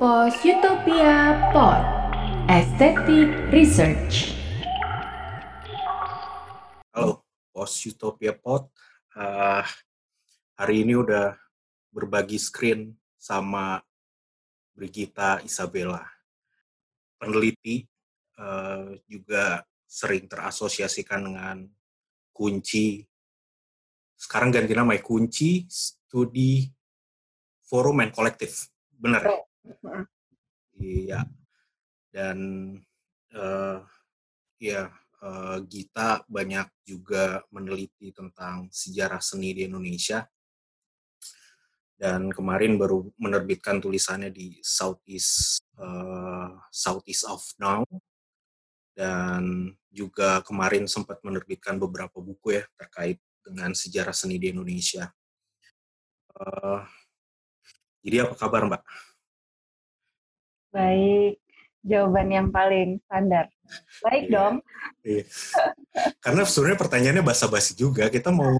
Pos Utopia Pod Aesthetic Research Halo, Pos Utopia Pod. Uh, hari ini udah berbagi screen sama Brigita Isabella. Peneliti uh, juga sering terasosiasikan dengan kunci. Sekarang ganti nama ya, kunci studi forum and kolektif. Benar ya? Iya. Dan uh, ya uh, Gita banyak juga meneliti tentang sejarah seni di Indonesia. Dan kemarin baru menerbitkan tulisannya di Southeast uh, Southeast of Now. Dan juga kemarin sempat menerbitkan beberapa buku ya terkait dengan sejarah seni di Indonesia. Uh, jadi apa kabar Mbak? Baik, jawaban yang paling standar. Baik iya, dong. Iya. Karena sebenarnya pertanyaannya basa-basi juga. Kita mau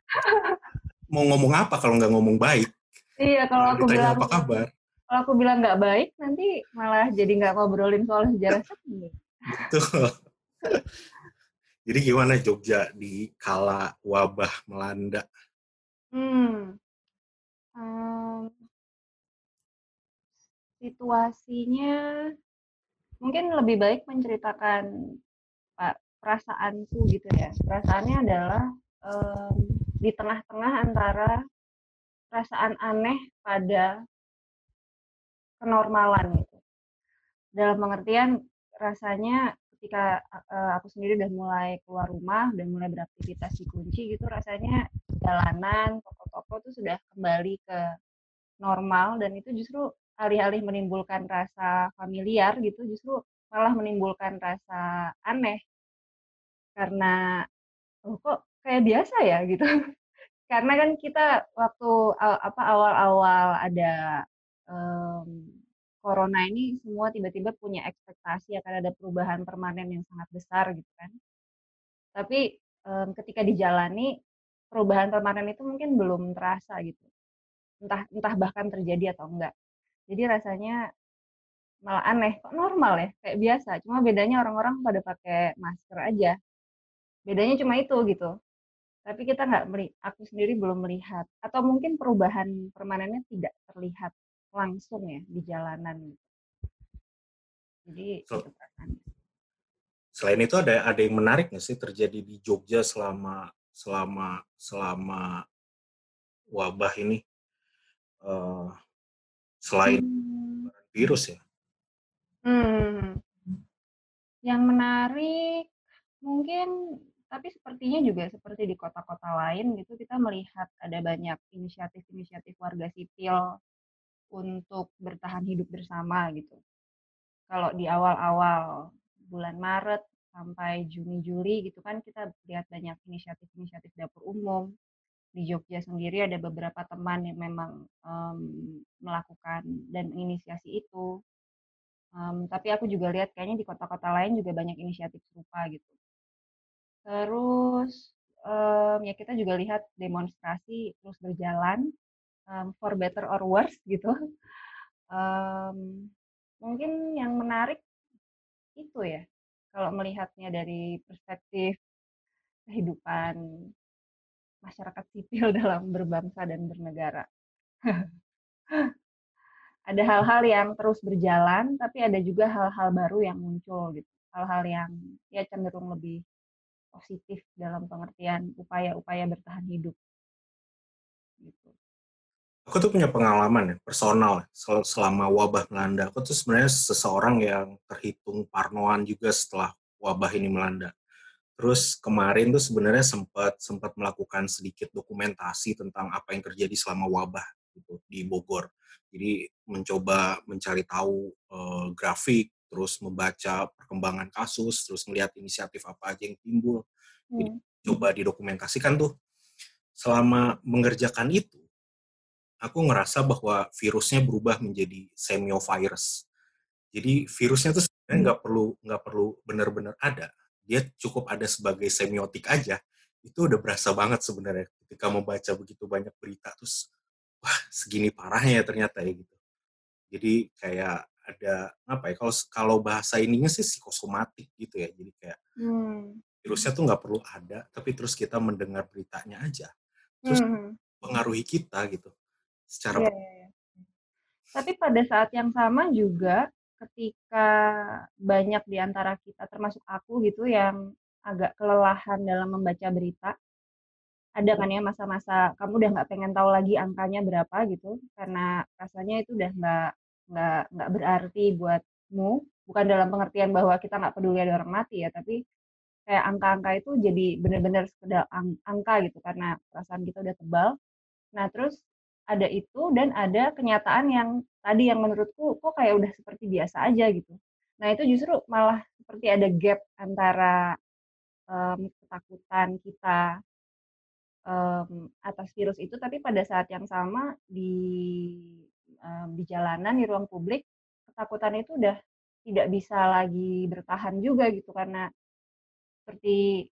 mau ngomong apa kalau nggak ngomong baik? Iya, kalau aku bilang apa kabar? Kalau aku bilang nggak baik, nanti malah jadi nggak ngobrolin soal sejarah seni. Betul. jadi gimana Jogja di kala wabah melanda? Hmm. Um, situasinya mungkin lebih baik menceritakan Pak perasaanku gitu ya. Perasaannya adalah um, di tengah-tengah antara perasaan aneh pada kenormalan gitu. Dalam pengertian rasanya ketika uh, aku sendiri udah mulai keluar rumah, udah mulai beraktivitas di kunci gitu, rasanya jalanan, toko-toko tuh sudah kembali ke normal dan itu justru alih-alih menimbulkan rasa familiar gitu justru malah menimbulkan rasa aneh. Karena oh kok kayak biasa ya? gitu. Karena kan kita waktu apa awal-awal ada um, corona ini semua tiba-tiba punya ekspektasi akan ada perubahan permanen yang sangat besar gitu kan. Tapi um, ketika dijalani perubahan permanen itu mungkin belum terasa gitu. Entah entah bahkan terjadi atau enggak jadi rasanya malah aneh, kok normal ya, kayak biasa. Cuma bedanya orang-orang pada pakai masker aja. Bedanya cuma itu gitu. Tapi kita nggak melihat, aku sendiri belum melihat. Atau mungkin perubahan permanennya tidak terlihat langsung ya di jalanan. Jadi so, itu Selain itu ada ada yang menarik nggak sih terjadi di Jogja selama selama selama wabah ini? Uh, selain hmm. virus ya? Hmm. Yang menarik mungkin tapi sepertinya juga seperti di kota-kota lain gitu kita melihat ada banyak inisiatif-inisiatif warga sipil untuk bertahan hidup bersama gitu. Kalau di awal-awal bulan Maret sampai Juni Juli gitu kan kita lihat banyak inisiatif-inisiatif dapur umum di Jogja sendiri ada beberapa teman yang memang um, melakukan dan inisiasi itu. Um, tapi aku juga lihat kayaknya di kota-kota lain juga banyak inisiatif serupa gitu. Terus um, ya kita juga lihat demonstrasi terus berjalan um, for better or worse gitu. Um, mungkin yang menarik itu ya kalau melihatnya dari perspektif kehidupan masyarakat sipil dalam berbangsa dan bernegara. ada hal-hal yang terus berjalan, tapi ada juga hal-hal baru yang muncul gitu. Hal-hal yang ya cenderung lebih positif dalam pengertian upaya-upaya bertahan hidup. Gitu. Aku tuh punya pengalaman ya, personal selama wabah melanda. Aku tuh sebenarnya seseorang yang terhitung parnoan juga setelah wabah ini melanda. Terus kemarin tuh sebenarnya sempat sempat melakukan sedikit dokumentasi tentang apa yang terjadi selama wabah gitu di Bogor. Jadi mencoba mencari tahu uh, grafik, terus membaca perkembangan kasus, terus melihat inisiatif apa aja yang timbul. Jadi hmm. coba didokumentasikan tuh. Selama mengerjakan itu, aku ngerasa bahwa virusnya berubah menjadi semiovirus. Jadi virusnya tuh sebenarnya hmm. nggak perlu nggak perlu benar-benar ada, dia cukup ada sebagai semiotik aja itu udah berasa banget sebenarnya ketika membaca begitu banyak berita terus wah segini parahnya ya ternyata ya gitu jadi kayak ada apa ya kalau kalau bahasa ininya sih psikosomatik gitu ya jadi kayak Hmm. virusnya tuh nggak perlu ada tapi terus kita mendengar beritanya aja terus Hmm. pengaruhi kita gitu secara Iya, iya, iya. Tapi pada saat yang sama juga ketika banyak di antara kita termasuk aku gitu yang agak kelelahan dalam membaca berita, ada kan ya masa-masa kamu udah nggak pengen tahu lagi angkanya berapa gitu karena rasanya itu udah nggak nggak nggak berarti buatmu bukan dalam pengertian bahwa kita nggak peduli ada orang mati ya tapi kayak angka-angka itu jadi benar-benar sekedar ang- angka gitu karena perasaan kita udah tebal. Nah terus ada itu dan ada kenyataan yang tadi yang menurutku kok kayak udah seperti biasa aja gitu. Nah itu justru malah seperti ada gap antara em, ketakutan kita em, atas virus itu tapi pada saat yang sama di em, di jalanan di ruang publik ketakutan itu udah tidak bisa lagi bertahan juga gitu karena seperti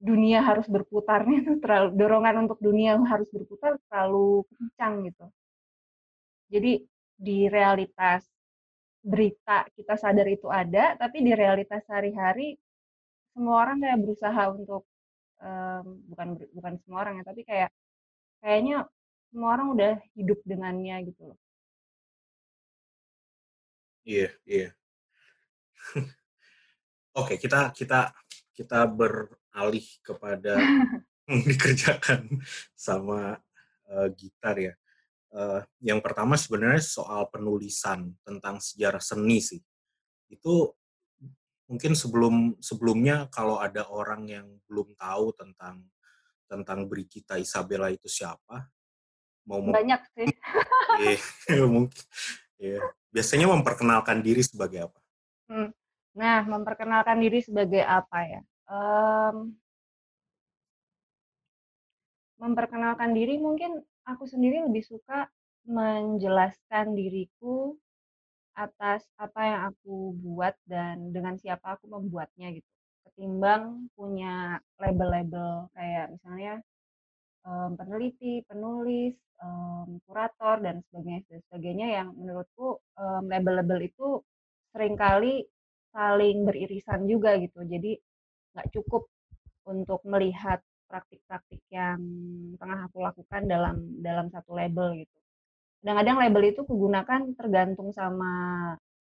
dunia harus berputarnya tuh terlalu dorongan untuk dunia harus berputar terlalu kencang gitu jadi di realitas berita kita sadar itu ada tapi di realitas sehari-hari semua orang kayak berusaha untuk em, bukan ber- bukan semua orang ya tapi kayak kayaknya semua orang udah hidup dengannya gitu loh. iya iya oke kita kita kita beralih kepada dikerjakan sama eh, gitar ya Eh, yang pertama sebenarnya soal penulisan tentang sejarah seni sih itu mungkin sebelum sebelumnya kalau ada orang yang belum tahu tentang tentang Brigita Isabella itu siapa mau Banyak sih. eh, mungkin ya biasanya memperkenalkan diri sebagai apa Hmm. Nah, memperkenalkan diri sebagai apa ya? Em, memperkenalkan diri mungkin aku sendiri lebih suka menjelaskan diriku atas apa yang aku buat dan dengan siapa aku membuatnya gitu. Ketimbang punya label-label kayak misalnya em, peneliti, penulis, em, kurator dan sebagainya dan sebagainya yang menurutku em, label-label itu sering kali saling beririsan juga gitu. Jadi nggak cukup untuk melihat praktik-praktik yang tengah aku lakukan dalam dalam satu label gitu. Kadang-kadang label itu kugunakan tergantung sama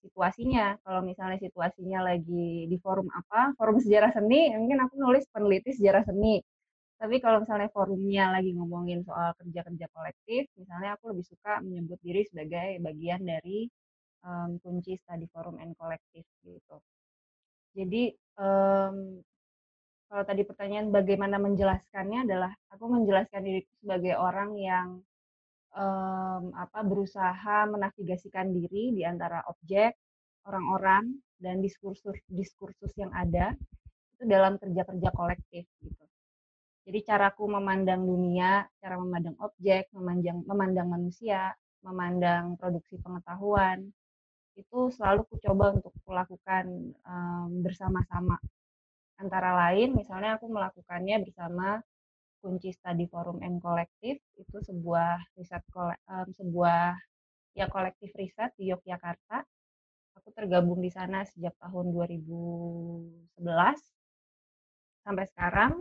situasinya. Kalau misalnya situasinya lagi di forum apa, forum sejarah seni, mungkin aku nulis peneliti sejarah seni. Tapi kalau misalnya forumnya lagi ngomongin soal kerja-kerja kolektif, misalnya aku lebih suka menyebut diri sebagai bagian dari em, kunci study forum and kolektif gitu. Jadi em, kalau tadi pertanyaan bagaimana menjelaskannya adalah aku menjelaskan diriku sebagai orang yang em, apa berusaha menavigasikan diri di antara objek, orang-orang dan diskursus diskursus yang ada itu dalam kerja-kerja kolektif gitu. Jadi caraku memandang dunia, cara memandang objek, memandang memandang manusia, memandang produksi pengetahuan itu selalu ku coba untuk melakukan em, bersama-sama. Antara lain misalnya aku melakukannya bersama kunci study forum and kolektif itu sebuah riset sebuah ya kolektif riset di Yogyakarta. Aku tergabung di sana sejak tahun 2011 sampai sekarang.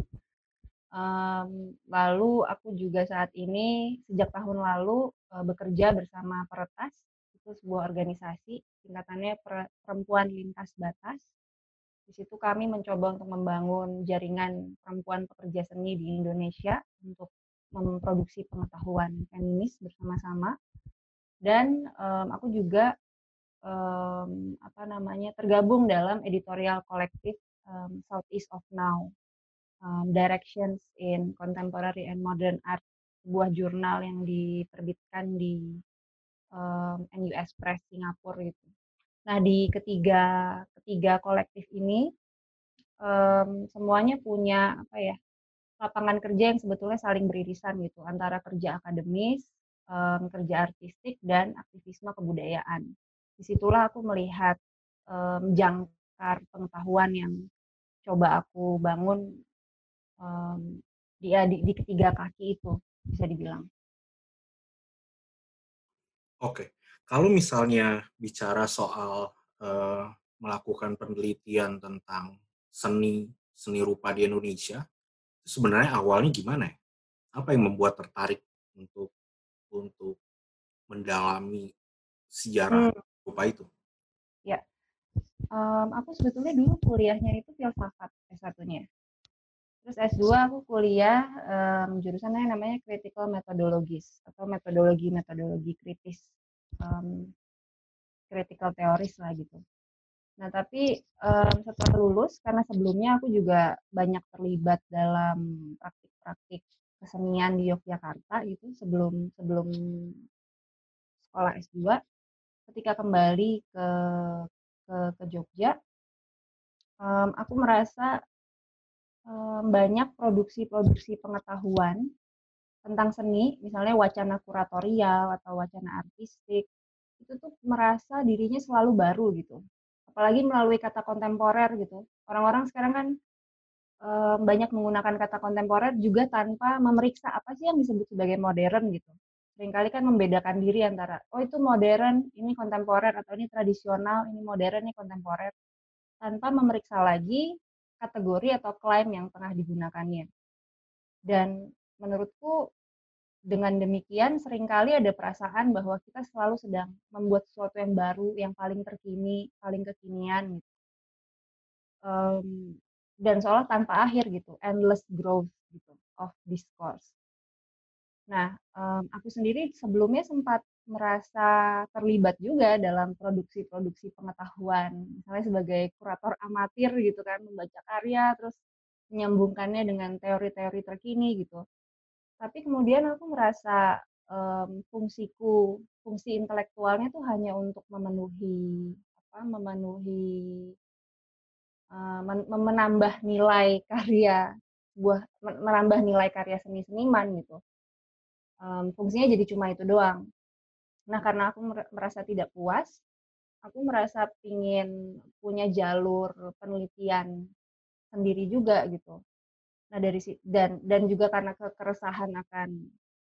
Lalu aku juga saat ini sejak tahun lalu eh, bekerja bersama Peretas itu sebuah organisasi tingkatannya Per- Perempuan Lintas Batas. Di situ kami mencoba untuk membangun jaringan perempuan pekerja seni di Indonesia untuk memproduksi pengetahuan feminis bersama-sama. Dan em, aku juga em, apa namanya tergabung dalam editorial kolektif em, Southeast of Now um, Directions in Contemporary and Modern Art, sebuah jurnal yang diterbitkan di um, NUS Press Singapura gitu. Nah di ketiga ketiga kolektif ini um, semuanya punya apa ya lapangan kerja yang sebetulnya saling beririsan gitu antara kerja akademis, um, kerja artistik dan aktivisme kebudayaan. Di situlah aku melihat um, jangkar pengetahuan yang coba aku bangun um, di, di, di ketiga kaki itu bisa dibilang. Oke, kalau misalnya bicara soal uh, melakukan penelitian tentang seni seni rupa di Indonesia, sebenarnya awalnya gimana ya? Apa yang membuat tertarik untuk untuk mendalami sejarah hmm. rupa itu? Ya, um, aku sebetulnya dulu kuliahnya itu filsafat S1-nya. Terus S2 aku kuliah um, jurusannya namanya Critical Methodologies atau metodologi-metodologi kritis. Um, critical theories lah gitu. Nah, tapi um, setelah lulus, karena sebelumnya aku juga banyak terlibat dalam praktik-praktik kesenian di Yogyakarta gitu sebelum sebelum sekolah S2 ketika kembali ke ke, ke Jogja um, aku merasa um, banyak produksi-produksi pengetahuan tentang seni misalnya wacana kuratorial atau wacana artistik itu tuh merasa dirinya selalu baru gitu. Apalagi melalui kata kontemporer gitu. Orang-orang sekarang kan um, banyak menggunakan kata kontemporer juga tanpa memeriksa apa sih yang disebut sebagai modern gitu. Seringkali kan membedakan diri antara oh itu modern, ini kontemporer atau ini tradisional, ini modern, ini kontemporer. Tanpa memeriksa lagi kategori atau klaim yang tengah digunakannya. Dan menurutku dengan demikian sering kali ada perasaan bahwa kita selalu sedang membuat sesuatu yang baru, yang paling terkini, paling kekinian gitu. Um, dan seolah tanpa akhir gitu, endless growth gitu of discourse. Nah, um, aku sendiri sebelumnya sempat merasa terlibat juga dalam produksi-produksi pengetahuan, misalnya sebagai kurator amatir gitu kan, membaca karya, terus menyambungkannya dengan teori-teori terkini gitu. Tapi kemudian aku merasa um, fungsiku, fungsi intelektualnya tuh hanya untuk memenuhi apa, memenuhi uh, menambah nilai karya buah menambah nilai karya seni seniman gitu um, fungsinya jadi cuma itu doang. Nah karena aku merasa tidak puas, aku merasa ingin punya jalur penelitian sendiri juga gitu. Nah dari dan dan juga karena keresahan akan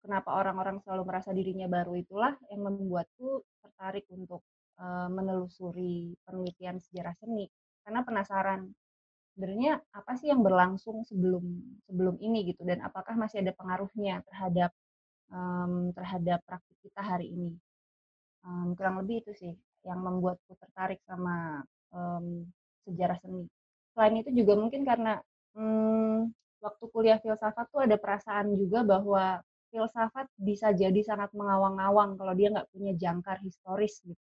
kenapa orang-orang selalu merasa dirinya baru itulah yang membuatku tertarik untuk uh, menelusuri penelitian sejarah seni karena penasaran sebenarnya apa sih yang berlangsung sebelum sebelum ini gitu dan apakah masih ada pengaruhnya terhadap um, terhadap praktik kita hari ini. Um, kurang lebih itu sih yang membuatku tertarik sama um, sejarah seni. Selain itu juga mungkin karena um, waktu kuliah filsafat tuh ada perasaan juga bahwa filsafat bisa jadi sangat mengawang-awang kalau dia nggak punya jangkar historis gitu.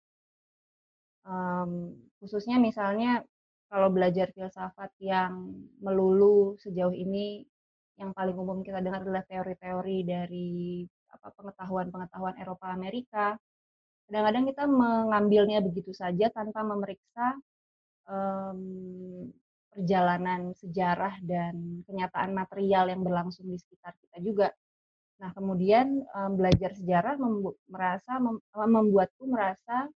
Um, khususnya misalnya kalau belajar filsafat yang melulu sejauh ini yang paling umum kita dengar adalah teori-teori dari apa pengetahuan-pengetahuan Eropa Amerika. Kadang-kadang kita mengambilnya begitu saja tanpa memeriksa um, perjalanan sejarah dan kenyataan material yang berlangsung di sekitar kita juga. Nah, kemudian um, belajar sejarah membu merasa mem membuatku merasa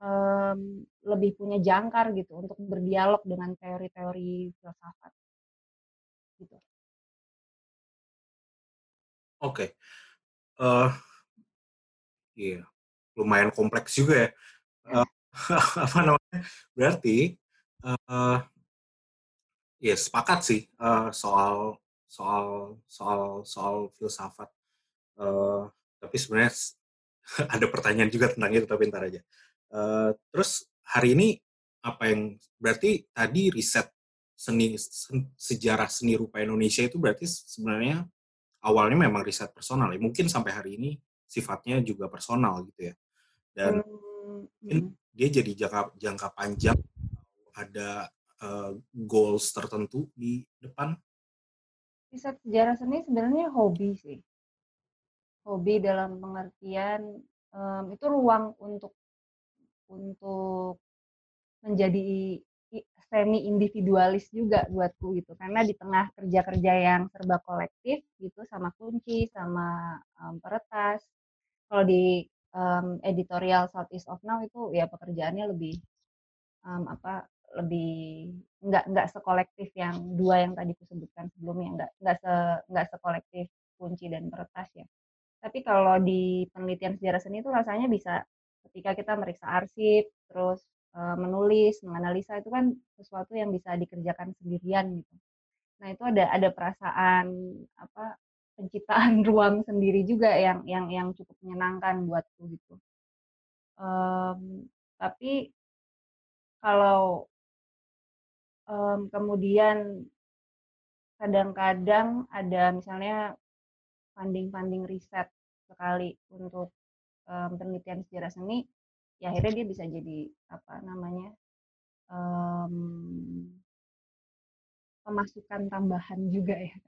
um, lebih punya jangkar gitu untuk berdialog dengan teori-teori filsafat gitu. Oke. Uh, iya, lumayan kompleks juga ya. Uh, apa namanya? Berarti uh, ya sepakat sih uh, soal soal soal soal filsafat. Uh, tapi sebenarnya ada pertanyaan juga tentang itu tapi ntar aja. Uh, terus hari ini apa yang berarti tadi riset seni sejarah seni rupa Indonesia itu berarti sebenarnya awalnya memang riset personal ya. Mungkin sampai hari ini sifatnya juga personal gitu ya. Dan hmm. mungkin dia jadi jangka jangka panjang ada uh, goals tertentu di depan. Riset sejarah seni sebenarnya hobi sih. Hobi dalam pengertian um, itu ruang untuk untuk menjadi semi individualis juga buatku gitu karena di tengah kerja-kerja yang serba kolektif gitu sama kunci sama um, peretas kalau di um, editorial Southeast of Now itu ya pekerjaannya lebih um, apa lebih nggak nggak sekolektif yang dua yang tadi kusebutkan sebelumnya nggak nggak se nggak sekolektif kunci dan peretas ya Tapi kalau di penelitian sejarah seni itu rasanya bisa ketika kita meriksa arsip, terus menulis, menganalisa itu kan sesuatu yang bisa dikerjakan sendirian gitu. Nah itu ada ada perasaan apa penciptaan ruang sendiri juga yang yang yang cukup menyenangkan buatku gitu. Um, tapi kalau um, kemudian kadang-kadang ada misalnya funding-funding riset sekali untuk um, penelitian sejarah seni, ya akhirnya dia bisa jadi apa namanya um, pemasukan tambahan juga ya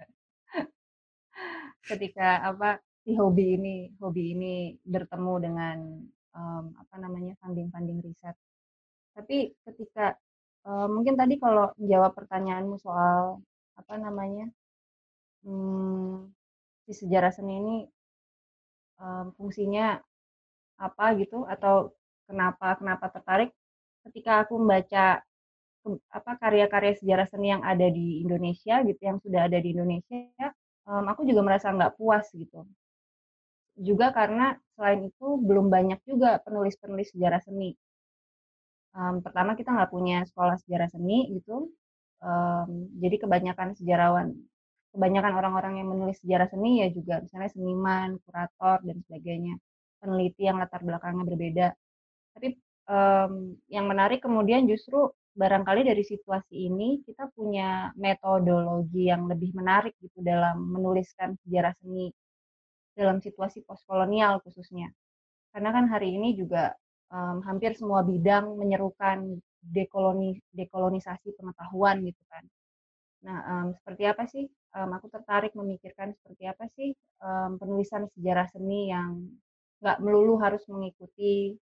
ketika apa si hobi ini hobi ini bertemu dengan um, apa namanya funding-funding riset. Tapi ketika uh, mungkin tadi kalau menjawab pertanyaanmu soal apa namanya hmm, si sejarah seni ini um, fungsinya apa gitu atau kenapa kenapa tertarik ketika aku membaca apa karya-karya sejarah seni yang ada di Indonesia gitu yang sudah ada di Indonesia um, aku juga merasa nggak puas gitu. Juga karena selain itu belum banyak juga penulis-penulis sejarah seni um, pertama kita nggak punya sekolah sejarah seni gitu um, jadi kebanyakan sejarawan. Kebanyakan orang-orang yang menulis sejarah seni ya juga misalnya seniman kurator dan sebagainya. Peneliti yang latar belakangnya berbeda. Tapi um, yang menarik kemudian justru barangkali dari situasi ini kita punya metodologi yang lebih menarik gitu dalam menuliskan sejarah seni dalam situasi postkolonial khususnya. Karena kan hari ini juga um, hampir semua bidang menyerukan dekoloni dekolonisasi pengetahuan gitu kan. Nah, um, seperti apa sih? Um, aku tertarik memikirkan seperti apa sih um, penulisan sejarah seni yang nggak melulu harus mengikuti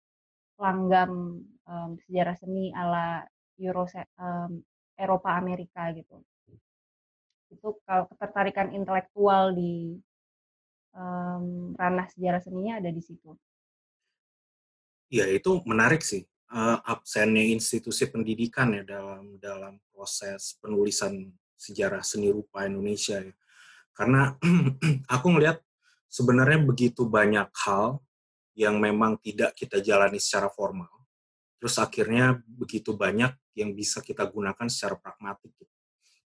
langgam um, sejarah seni ala Euro um, Eropa Amerika gitu. Itu kalau ketertarikan intelektual di um, ranah sejarah seninya ada di situ. Ya itu menarik sih uh, absennya institusi pendidikan ya dalam dalam proses penulisan sejarah seni rupa Indonesia ya. Karena aku melihat sebenarnya begitu banyak hal yang memang tidak kita jalani secara formal. Terus akhirnya begitu banyak yang bisa kita gunakan secara pragmatik. Gitu.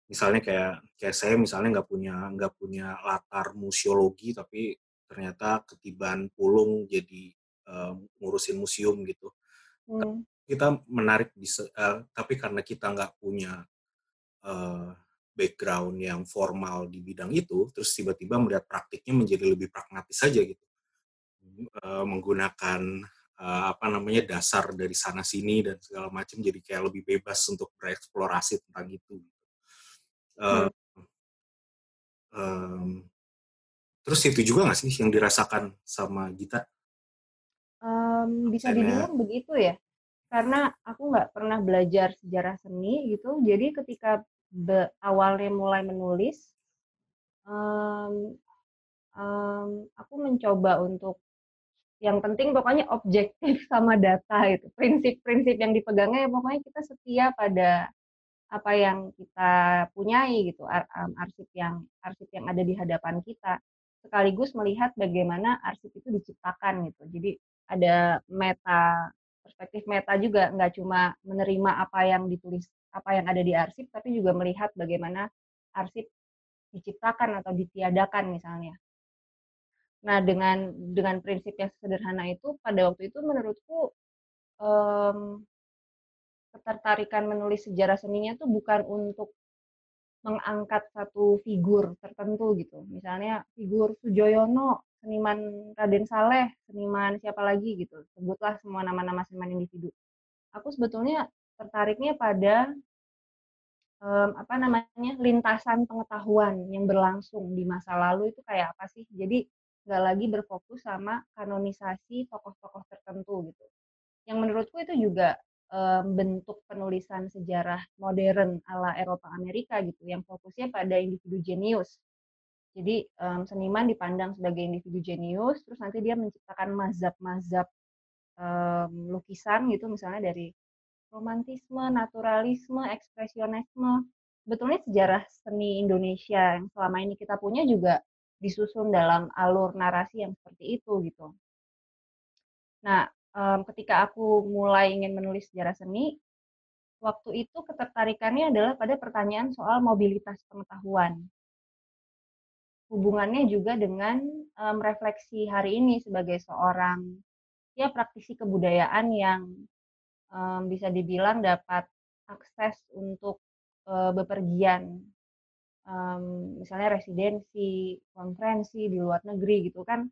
Misalnya kayak kayak saya misalnya nggak punya nggak punya latar museologi tapi ternyata ketiban pulung jadi uh, ngurusin museum gitu hmm. kita menarik bisa uh, tapi karena kita nggak punya uh, background yang formal di bidang itu terus tiba-tiba melihat praktiknya menjadi lebih pragmatis saja gitu uh, menggunakan uh, apa namanya dasar dari sana sini dan segala macam jadi kayak lebih bebas untuk bereksplorasi tentang itu uh, hmm. um, terus itu juga nggak sih yang dirasakan sama Gita Um, bisa dibilang begitu ya, karena aku nggak pernah belajar sejarah seni gitu, jadi ketika be awalnya mulai menulis, um, um, aku mencoba untuk yang penting pokoknya objektif sama data itu, prinsip-prinsip yang dipegangnya ya pokoknya kita setia pada apa yang kita punyai gitu, arsip yang arsip yang ada di hadapan kita, sekaligus melihat bagaimana arsip itu diciptakan gitu. Jadi ada meta perspektif meta juga nggak cuma menerima apa yang ditulis apa yang ada di arsip tapi juga melihat bagaimana arsip diciptakan atau ditiadakan misalnya. Nah dengan dengan prinsip yang sederhana itu pada waktu itu menurutku um, ketertarikan menulis sejarah seninya tuh bukan untuk mengangkat satu figur tertentu gitu. Misalnya figur Sujoyono seniman Raden Saleh, seniman siapa lagi gitu. Sebutlah semua nama-nama seniman individu. Aku sebetulnya tertariknya pada um, apa namanya lintasan pengetahuan yang berlangsung di masa lalu itu kayak apa sih? Jadi nggak lagi berfokus sama kanonisasi tokoh-tokoh tertentu gitu. Yang menurutku itu juga um, bentuk penulisan sejarah modern ala Eropa Amerika gitu, yang fokusnya pada individu jenius jadi um, seniman dipandang sebagai individu jenius, terus nanti dia menciptakan mazhab-mazhab um, lukisan gitu, misalnya dari romantisme, naturalisme, ekspresionisme. Sebetulnya sejarah seni Indonesia yang selama ini kita punya juga disusun dalam alur narasi yang seperti itu gitu. Nah, um, ketika aku mulai ingin menulis sejarah seni, waktu itu ketertarikannya adalah pada pertanyaan soal mobilitas pengetahuan. Hubungannya juga dengan um, refleksi hari ini sebagai seorang ya praktisi kebudayaan yang um, bisa dibilang dapat akses untuk uh, bepergian, um, misalnya residensi, konferensi di luar negeri gitu kan.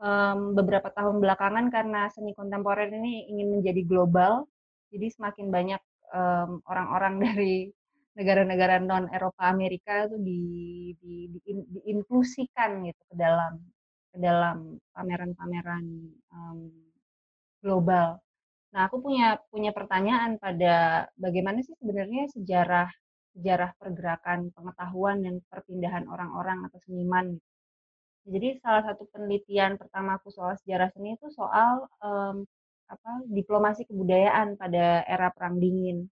Um, beberapa tahun belakangan karena seni kontemporer ini ingin menjadi global, jadi semakin banyak orang orang-orang dari negara-negara non Eropa Amerika itu di, di, di, diinklusikan gitu ke dalam ke dalam pameran-pameran um, global. Nah, aku punya punya pertanyaan pada bagaimana sih sebenarnya sejarah sejarah pergerakan pengetahuan dan perpindahan orang-orang atau seniman. Jadi salah satu penelitian pertama aku soal sejarah seni itu soal um, apa diplomasi kebudayaan pada era perang dingin,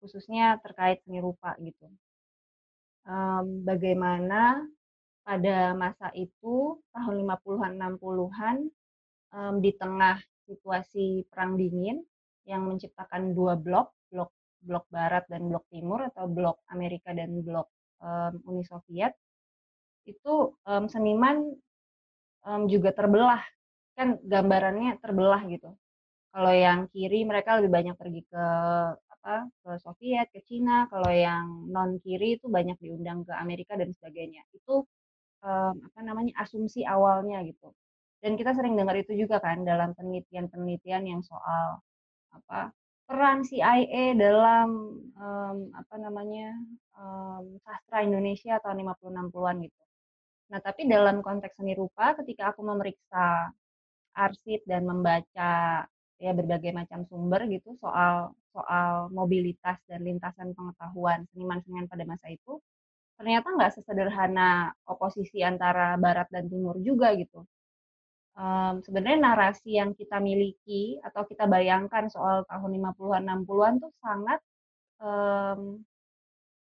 khususnya terkait seni rupa gitu. Um, bagaimana pada masa itu tahun 50-an 60-an um, di tengah situasi perang dingin yang menciptakan dua blok, blok blok barat dan blok timur atau blok Amerika dan blok um, Uni Soviet itu um, seniman um, juga terbelah kan gambarannya terbelah gitu kalau yang kiri mereka lebih banyak pergi ke apa ke Soviet ke Cina kalau yang non kiri itu banyak diundang ke Amerika dan sebagainya itu um, apa namanya asumsi awalnya gitu dan kita sering dengar itu juga kan dalam penelitian-penelitian yang soal apa peran CIA dalam um, apa namanya um, sastra Indonesia tahun 50-60-an gitu. Nah, tapi dalam konteks seni rupa ketika aku memeriksa arsip dan membaca ya berbagai macam sumber gitu soal soal mobilitas dan lintasan pengetahuan seniman-seniman pada masa itu ternyata nggak sesederhana oposisi antara barat dan timur juga gitu um, sebenarnya narasi yang kita miliki atau kita bayangkan soal tahun 50-an 60-an tuh sangat um,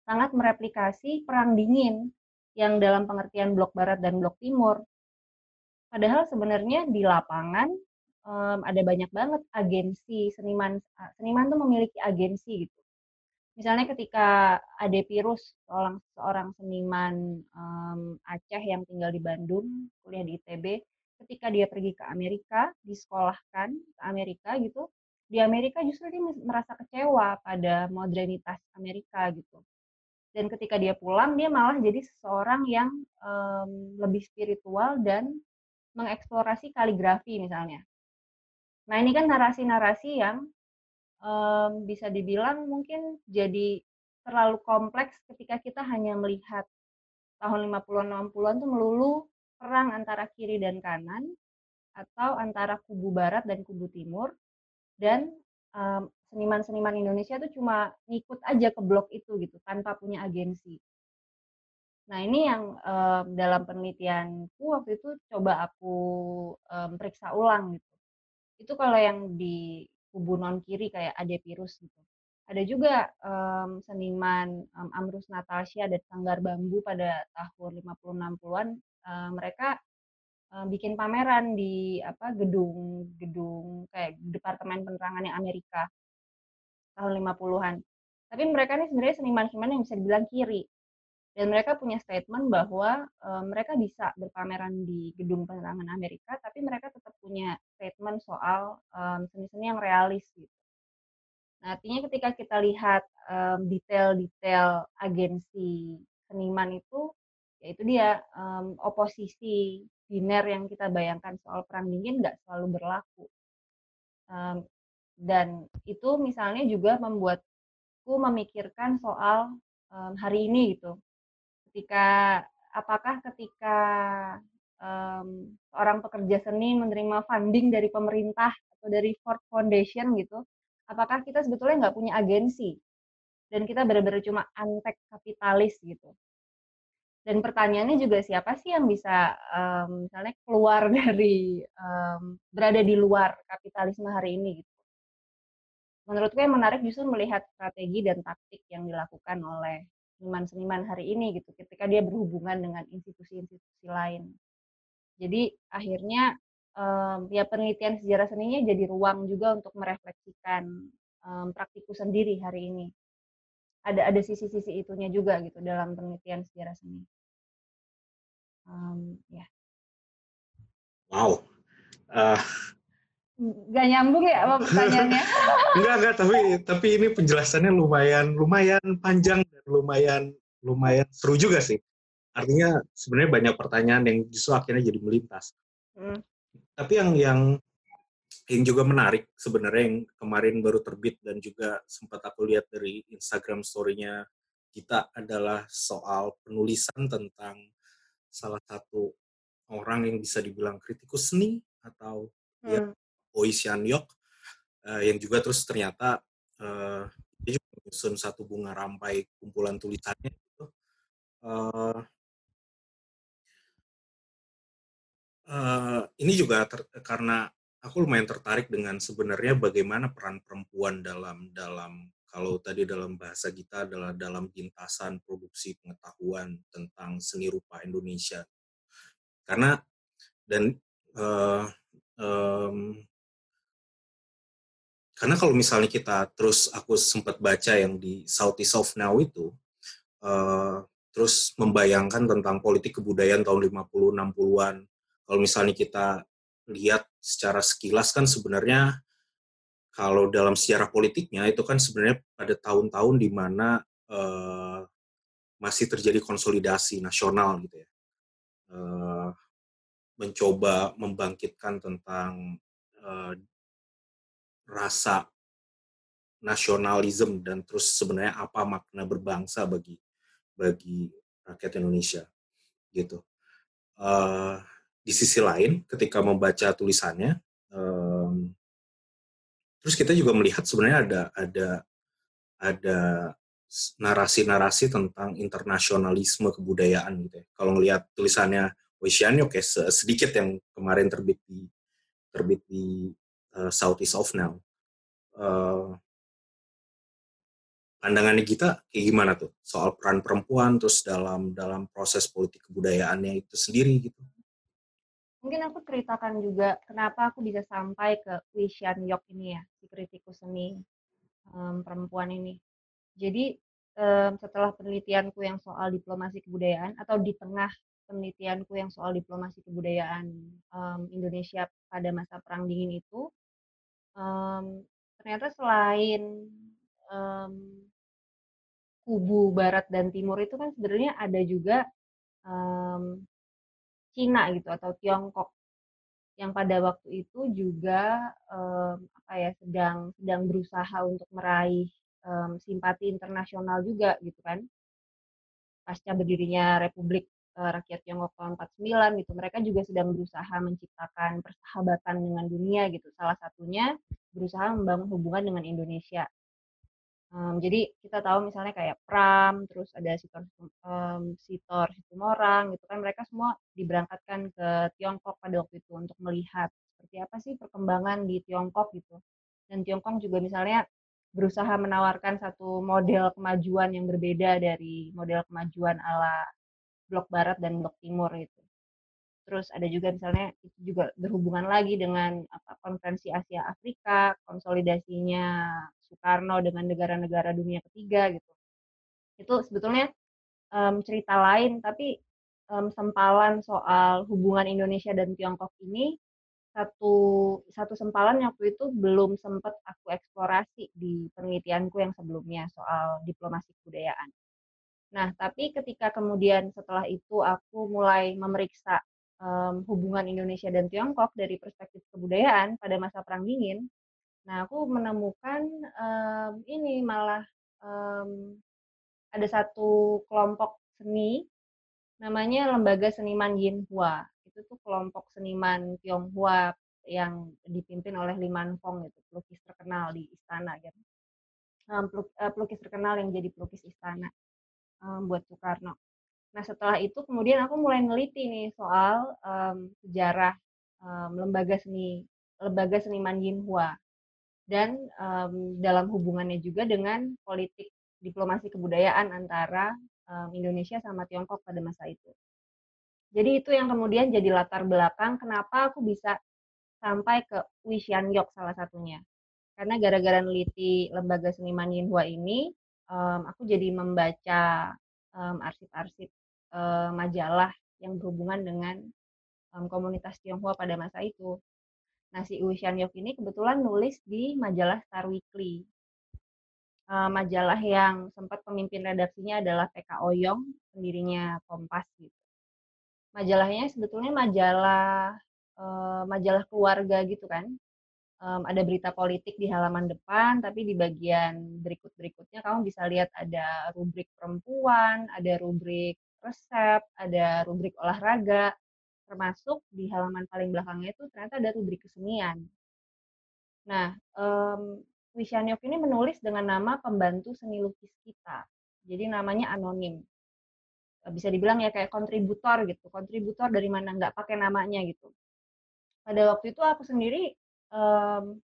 sangat mereplikasi perang dingin yang dalam pengertian blok barat dan blok timur. Padahal sebenarnya di lapangan um, ada banyak banget agensi seniman seniman tuh memiliki agensi gitu. Misalnya ketika Ade Pirus, seorang seorang seniman um, Aceh yang tinggal di Bandung, kuliah di ITB, ketika dia pergi ke Amerika, disekolahkan ke Amerika gitu, di Amerika justru dia merasa kecewa pada modernitas Amerika gitu. Dan ketika dia pulang, dia malah jadi seseorang yang um, lebih spiritual dan mengeksplorasi kaligrafi misalnya. Nah ini kan narasi-narasi yang um, bisa dibilang mungkin jadi terlalu kompleks ketika kita hanya melihat tahun 50-an 60-an tuh melulu perang antara kiri dan kanan atau antara kubu barat dan kubu timur dan um, seniman-seniman Indonesia itu cuma ngikut aja ke blok itu gitu tanpa punya agensi. Nah ini yang um, dalam penelitianku waktu itu coba aku um, periksa ulang gitu. Itu kalau yang di kubu non kiri kayak Ade Pirus gitu. Ada juga um, seniman um, Amrus Natasha dan Sanggar Bambu pada tahun 50-60-an uh, mereka uh, bikin pameran di apa gedung gedung kayak departemen penerangan yang Amerika tahun 50-an. Tapi mereka ini sebenarnya seniman-seniman yang bisa dibilang kiri. Dan mereka punya statement bahwa uh, mereka bisa berpameran di gedung penerangan Amerika, tapi mereka tetap punya statement soal seni-seni yang realis gitu. Nah, artinya ketika kita lihat detail-detail agensi seniman itu ya itu dia um, oposisi biner yang kita bayangkan soal perang dingin nggak selalu berlaku um, dan itu misalnya juga membuatku memikirkan soal um, hari ini gitu ketika apakah ketika um, seorang pekerja seni menerima funding dari pemerintah atau dari Ford Foundation gitu apakah kita sebetulnya nggak punya agensi dan kita benar-benar cuma antek kapitalis gitu dan pertanyaannya juga siapa sih yang bisa um, misalnya keluar dari um, berada di luar kapitalisme hari ini gitu. Menurutku yang menarik justru melihat strategi dan taktik yang dilakukan oleh seniman-seniman hari ini gitu ketika dia berhubungan dengan institusi-institusi lain. Jadi akhirnya um, ya penelitian sejarah seninya jadi ruang juga untuk merefleksikan um, praktiku sendiri hari ini. Ada ada sisi-sisi itunya juga gitu dalam penelitian sejarah seni. Um, ya. Wow. Uh, Gak nyambung ya apa pertanyaannya? enggak enggak tapi tapi ini penjelasannya lumayan lumayan panjang dan lumayan lumayan seru juga sih. Artinya sebenarnya banyak pertanyaan yang justru akhirnya jadi melintas. Hmm. Tapi yang yang yang juga menarik sebenarnya yang kemarin baru terbit dan juga sempat aku lihat dari Instagram story-nya kita adalah soal penulisan tentang salah satu orang yang bisa dibilang kritikus seni atau hmm. ya Oishan Yok uh, yang juga terus ternyata uh, dia juga menyusun satu bunga rampai kumpulan tulisannya itu uh, uh, ini juga ter, karena aku lumayan tertarik dengan sebenarnya bagaimana peran perempuan dalam dalam kalau tadi dalam bahasa kita adalah dalam lintasan produksi pengetahuan tentang seni rupa Indonesia. Karena dan uh, um, karena kalau misalnya kita terus aku sempat baca yang di Southeast of Now itu uh, terus membayangkan tentang politik kebudayaan tahun 50 60-an. Kalau misalnya kita lihat secara sekilas kan sebenarnya kalau dalam sejarah politiknya itu kan sebenarnya pada tahun-tahun di mana uh, masih terjadi konsolidasi nasional gitu ya. Uh, mencoba membangkitkan tentang uh, rasa nasionalisme dan terus sebenarnya apa makna berbangsa bagi bagi rakyat Indonesia gitu. Uh, di sisi lain, ketika membaca tulisannya, um, terus kita juga melihat sebenarnya ada ada ada narasi-narasi tentang internasionalisme kebudayaan gitu ya. Kalau ngelihat tulisannya Oceaniok ya sedikit yang kemarin terbit di terbit di uh, Southeast of Now. Uh, pandangannya kita kayak gimana tuh soal peran perempuan terus dalam dalam proses politik kebudayaannya itu sendiri gitu? Mungkin aku ceritakan juga kenapa aku bisa sampai ke Wishan Yok ini ya, si kritikus seni um, perempuan ini. Jadi um, setelah penelitianku yang soal diplomasi kebudayaan atau di tengah penelitianku yang soal diplomasi kebudayaan um, Indonesia pada masa Perang Dingin itu, um, ternyata selain um, kubu barat dan timur itu kan sebenarnya ada juga um, Cina gitu atau Tiongkok yang pada waktu itu juga um, apa ya sedang sedang berusaha untuk meraih um, simpati internasional juga gitu kan pasca berdirinya Republik uh, rakyat Tiongkok tahun 49 gitu. Mereka juga sedang berusaha menciptakan persahabatan dengan dunia gitu. Salah satunya berusaha membangun hubungan dengan Indonesia. Um, jadi kita tahu misalnya kayak Pram terus ada Sitor um, Sitor Situmorang gitu kan. Mereka semua diberangkatkan ke Tiongkok pada waktu itu untuk melihat seperti apa sih perkembangan di Tiongkok gitu. Dan Tiongkok juga misalnya berusaha menawarkan satu model kemajuan yang berbeda dari model kemajuan ala blok barat dan blok timur itu. Terus ada juga misalnya itu juga berhubungan lagi dengan apa konferensi Asia Afrika, konsolidasinya Soekarno dengan negara-negara dunia ketiga gitu. Itu sebetulnya um, cerita lain tapi um, sempalan soal hubungan Indonesia dan Tiongkok ini satu satu sempalan yang waktu itu belum sempat aku eksplorasi di penelitianku yang sebelumnya soal diplomasi kebudayaan. Nah, tapi ketika kemudian setelah itu aku mulai memeriksa um, hubungan Indonesia dan Tiongkok dari perspektif kebudayaan pada masa Perang Dingin, nah aku menemukan um, ini malah um, ada satu kelompok seni namanya Lembaga Seniman Yinhua. Itu tuh kelompok seniman Tionghoa yang dipimpin oleh Liman Fong itu pelukis terkenal di istana gitu. Um, pelukis terkenal yang jadi pelukis istana um, buat Soekarno. Nah setelah itu kemudian aku mulai neliti nih soal um, sejarah um, lembaga seni lembaga seniman Yinhua dan um, dalam hubungannya juga dengan politik diplomasi kebudayaan antara um, Indonesia sama Tiongkok pada masa itu. Jadi itu yang kemudian jadi latar belakang kenapa aku bisa sampai ke Wishyanyok salah satunya. Karena gara-gara neliti lembaga seniman Yinhua ini, um, aku jadi membaca arsip-arsip um, majalah yang berhubungan dengan um, komunitas Tionghoa pada masa itu. Nah, si Wishyanyok ini kebetulan nulis di majalah Star Weekly. Uh, majalah yang sempat pemimpin redaksinya adalah PK Oyong, pendirinya Kompas gitu. Majalahnya sebetulnya majalah uh, majalah keluarga gitu kan. Um, ada berita politik di halaman depan, tapi di bagian berikut-berikutnya kamu bisa lihat ada rubrik perempuan, ada rubrik resep, ada rubrik olahraga, termasuk di halaman paling belakangnya itu ternyata ada rubrik kesenian. Nah, um, Wishyanyok ini menulis dengan nama pembantu seni lukis kita. Jadi namanya anonim. Bisa dibilang ya kayak kontributor gitu, kontributor dari mana nggak pakai namanya gitu pada waktu itu aku sendiri um,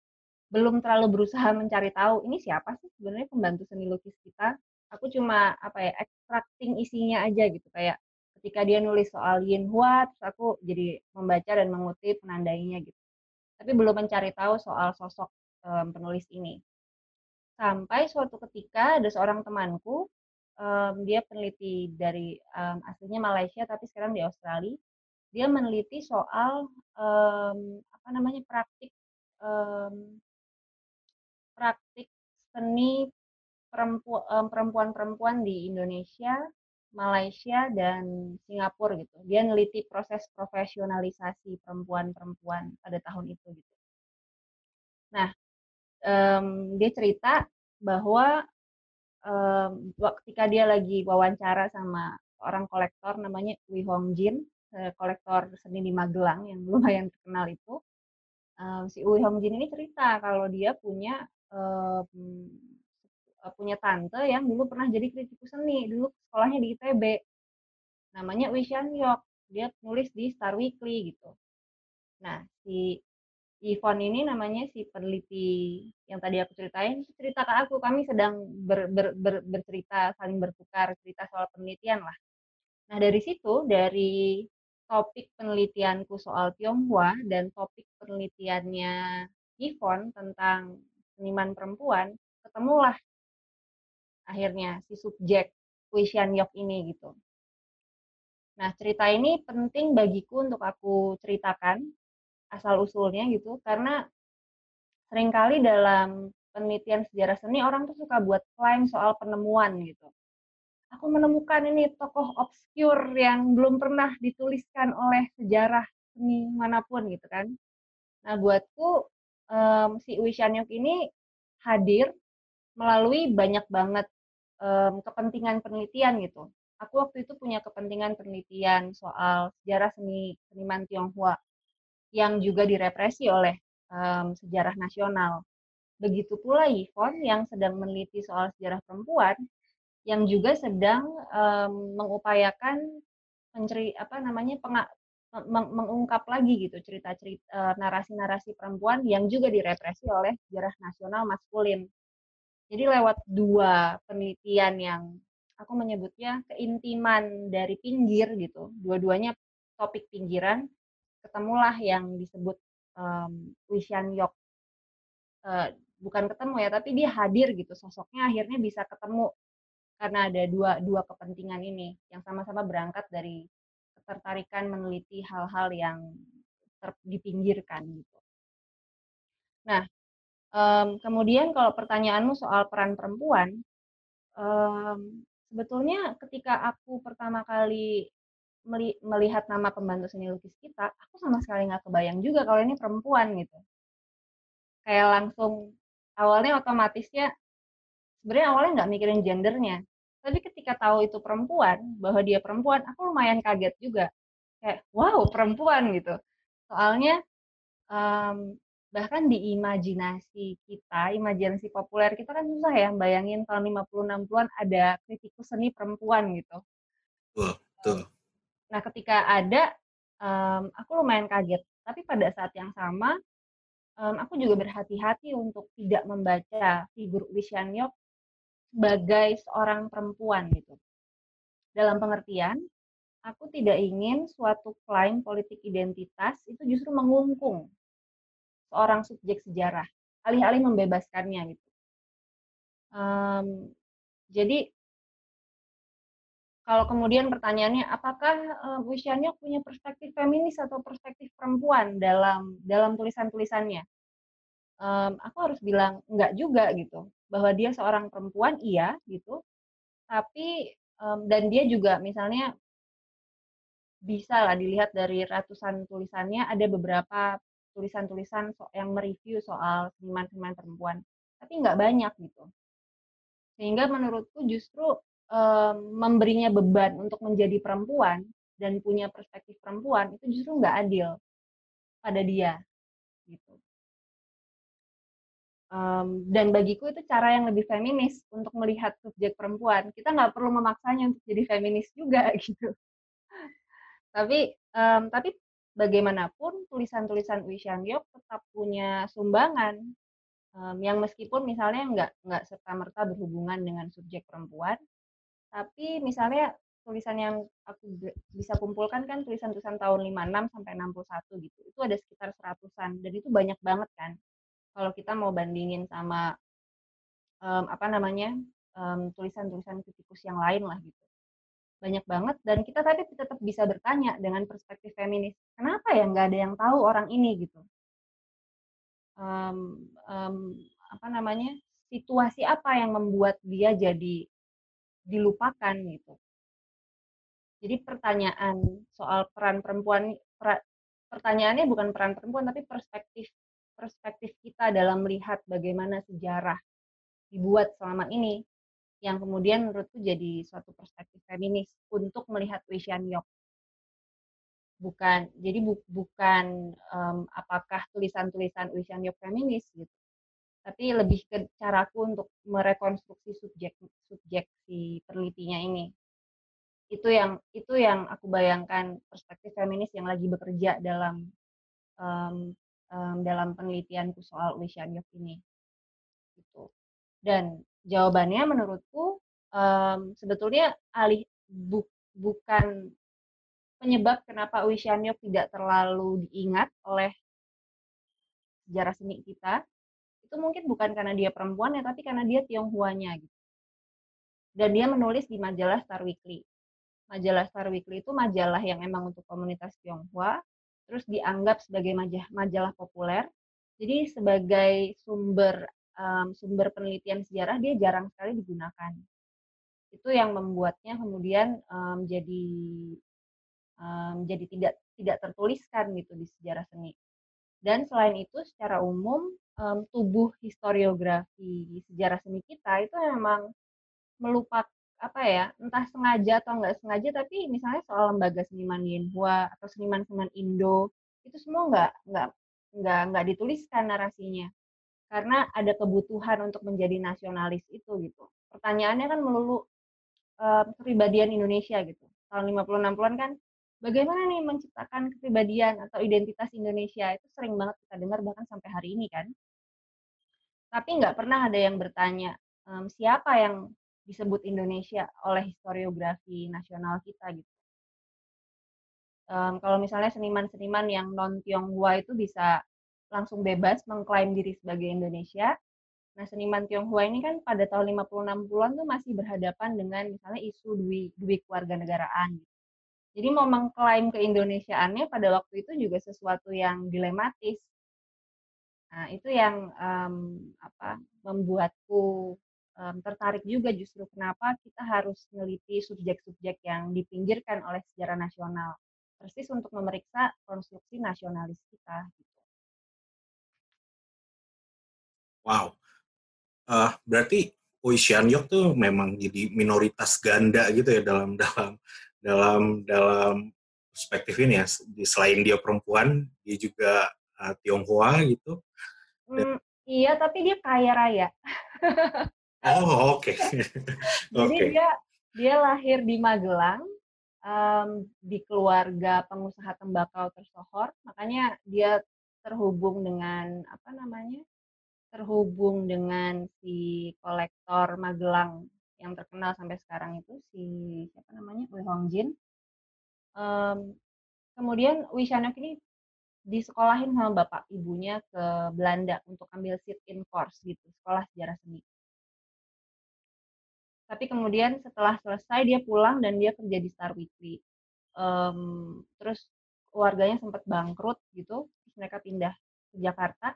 belum terlalu berusaha mencari tahu ini siapa sih sebenarnya pembantu seni lukis kita. Aku cuma apa ya extracting isinya aja gitu kayak ketika dia nulis soal Yin Hua terus aku jadi membaca dan mengutip menandainya gitu. Tapi belum mencari tahu soal sosok um, penulis ini. Sampai suatu ketika ada seorang temanku um, dia peneliti dari um, aslinya Malaysia tapi sekarang di Australia dia meneliti soal um, apa namanya praktik um, praktik seni perempuan-perempuan di Indonesia, Malaysia dan Singapura gitu. Dia meneliti proses profesionalisasi perempuan-perempuan pada tahun itu gitu. Nah, um, dia cerita bahwa um, ketika dia lagi wawancara sama orang kolektor namanya Wi Hong Jin, Eh, kolektor seni di Magelang yang lumayan terkenal itu um, si Uwe Hongjin ini cerita kalau dia punya um, punya tante yang dulu pernah jadi kritikus seni dulu sekolahnya di ITB namanya Wei Yok dia nulis di Star Weekly gitu. Nah si Ivon ini namanya si peneliti yang tadi aku ceritain cerita ke aku kami sedang ber, ber, ber, bercerita saling bertukar cerita soal penelitian lah. Nah dari situ dari topik penelitianku soal Tionghoa dan topik penelitiannya Yvonne tentang seniman perempuan, ketemulah akhirnya si subjek Kuishan Yok ini gitu. Nah, cerita ini penting bagiku untuk aku ceritakan asal-usulnya gitu, karena sering kali dalam penelitian sejarah seni orang tuh suka buat klaim soal penemuan gitu aku menemukan ini tokoh obskur yang belum pernah dituliskan oleh sejarah seni mana pun gitu kan. Nah buatku um, si Wishyanyok ini hadir melalui banyak banget um, kepentingan penelitian gitu. Aku waktu itu punya kepentingan penelitian soal sejarah seni seniman Tionghoa yang juga direpresi oleh um, sejarah nasional. Begitu pula Yvonne yang sedang meneliti soal sejarah perempuan yang juga sedang um, mengupayakan menceri apa namanya penga, meng, mengungkap lagi gitu cerita-cerita narasi-narasi perempuan yang juga direpresi oleh sejarah nasional maskulin. Jadi lewat dua penelitian yang aku menyebutnya keintiman dari pinggir gitu, dua-duanya topik pinggiran, ketemulah yang disebut um, Wishan Yok. Uh, bukan ketemu ya, tapi dia hadir gitu, sosoknya akhirnya bisa ketemu karena ada dua dua kepentingan ini yang sama-sama berangkat dari ketertarikan meneliti hal-hal yang ter, dipinggirkan gitu. Nah, um, kemudian kalau pertanyaanmu soal peran perempuan, um, sebetulnya ketika aku pertama kali melihat nama pembantu seni lukis kita, aku sama sekali nggak kebayang juga kalau ini perempuan gitu. Kayak langsung awalnya otomatisnya sebenarnya awalnya nggak mikirin gendernya tapi ketika tahu itu perempuan bahwa dia perempuan aku lumayan kaget juga kayak wow perempuan gitu soalnya um, bahkan di imajinasi kita, imajinasi populer kita kan susah ya bayangin tahun 50-60-an ada kritikus seni perempuan gitu. Betul. Nah, ketika ada, um, aku lumayan kaget. Tapi pada saat yang sama, um, aku juga berhati-hati untuk tidak membaca figur Yok sebagai seorang perempuan gitu. Dalam pengertian, aku tidak ingin suatu klaim politik identitas itu justru mengungkung seorang subjek sejarah, alih-alih membebaskannya gitu. Um, jadi kalau kemudian pertanyaannya apakah uh, punya perspektif feminis atau perspektif perempuan dalam dalam tulisan-tulisannya? Um, aku harus bilang enggak juga gitu. Bahwa dia seorang perempuan iya gitu. Tapi um, dan dia juga misalnya bisa lah dilihat dari ratusan tulisannya ada beberapa tulisan-tulisan yang mereview soal seniman-seniman perempuan tapi nggak banyak gitu sehingga menurutku justru um, memberinya beban untuk menjadi perempuan dan punya perspektif perempuan itu justru nggak adil pada dia gitu um, dan bagiku itu cara yang lebih feminis untuk melihat subjek perempuan kita nggak perlu memaksanya untuk jadi feminis juga gitu tapi um, tapi bagaimanapun tulisan-tulisan Wishan Yok tetap punya sumbangan um, yang meskipun misalnya nggak nggak serta merta berhubungan dengan subjek perempuan tapi misalnya tulisan yang aku bisa kumpulkan kan tulisan-tulisan tahun 56 sampai 61 gitu. Itu ada sekitar seratusan dan itu banyak banget kan. Kalau kita mau bandingin sama um, apa namanya? tulisan-tulisan kritikus yang lain lah gitu. Banyak banget dan kita tadi tetap bisa bertanya dengan perspektif feminis. Kenapa ya nggak ada yang tahu orang ini gitu? Um, um, apa namanya? Situasi apa yang membuat dia jadi dilupakan gitu. Jadi pertanyaan soal peran perempuan, per, pertanyaannya bukan peran perempuan tapi perspektif perspektif kita dalam melihat bagaimana sejarah dibuat selama ini yang kemudian menurutku jadi suatu perspektif feminis untuk melihat Wei Yok. Bukan, jadi bu, bukan um, apakah tulisan-tulisan Wei Yok feminis gitu, tapi lebih ke caraku untuk merekonstruksi subjek subjek si penelitinya ini itu yang itu yang aku bayangkan perspektif feminis yang lagi bekerja dalam um, um, dalam penelitianku soal Wishyanyok ini gitu. Dan jawabannya menurutku um, sebetulnya alih bu, bukan penyebab kenapa Wishyanyok tidak terlalu diingat oleh sejarah seni kita itu mungkin bukan karena dia perempuan ya tapi karena dia Tionghoanya gitu. Dan dia menulis di majalah Star Weekly. Majalah Star Weekly itu majalah yang emang untuk komunitas Tionghoa terus dianggap sebagai majalah, majalah populer. Jadi sebagai sumber um, sumber penelitian sejarah dia jarang sekali digunakan. Itu yang membuatnya kemudian um, um, jadi tidak tidak tertuliskan gitu di sejarah seni. Dan selain itu secara umum um, tubuh historiografi sejarah seni kita itu memang melupak apa ya entah sengaja atau nggak sengaja tapi misalnya soal lembaga seniman Yenhua atau seniman-seniman Indo itu semua nggak nggak nggak nggak dituliskan narasinya. Karena ada kebutuhan untuk menjadi nasionalis itu gitu. Pertanyaannya kan melulu um, kepribadian Indonesia gitu. Tahun 50-60an kan bagaimana nih menciptakan kepribadian atau identitas Indonesia? Itu sering banget kita dengar bahkan sampai hari ini kan. Tapi nggak pernah ada yang bertanya siapa yang disebut Indonesia oleh historiografi nasional kita gitu. Um, kalau misalnya seniman-seniman yang non Tionghoa itu bisa langsung bebas mengklaim diri sebagai Indonesia. Nah, seniman Tionghoa ini kan pada tahun 50-60-an tuh masih berhadapan dengan misalnya isu dui, dui keluarga negaraan. Gitu. Jadi mau mengklaim keindonesiaannya pada waktu itu juga sesuatu yang dilematis Nah, itu yang um, apa membuatku um, tertarik juga justru kenapa kita harus meneliti subjek-subjek yang dipinggirkan oleh sejarah nasional, persis untuk memeriksa konstruksi nasionalis kita. Gitu. Wow, uh, berarti Yok tuh memang jadi minoritas ganda gitu ya dalam dalam dalam dalam perspektif ini ya. Selain dia perempuan, dia juga uh, Tionghoa gitu. Hmm, iya, tapi dia kaya raya. oh, oke. Okay. Jadi okay. dia dia lahir di Magelang um, di keluarga pengusaha tembakau tersohor, makanya dia terhubung dengan apa namanya terhubung dengan si kolektor Magelang yang terkenal sampai sekarang itu si siapa namanya Wei Hongjin. Um, kemudian Wishanok ini disekolahin sama bapak ibunya ke Belanda untuk ambil sit-in course gitu, sekolah sejarah seni. Tapi kemudian setelah selesai dia pulang dan dia kerja di Star Weekly. Um, terus keluarganya sempat bangkrut gitu, terus mereka pindah ke Jakarta.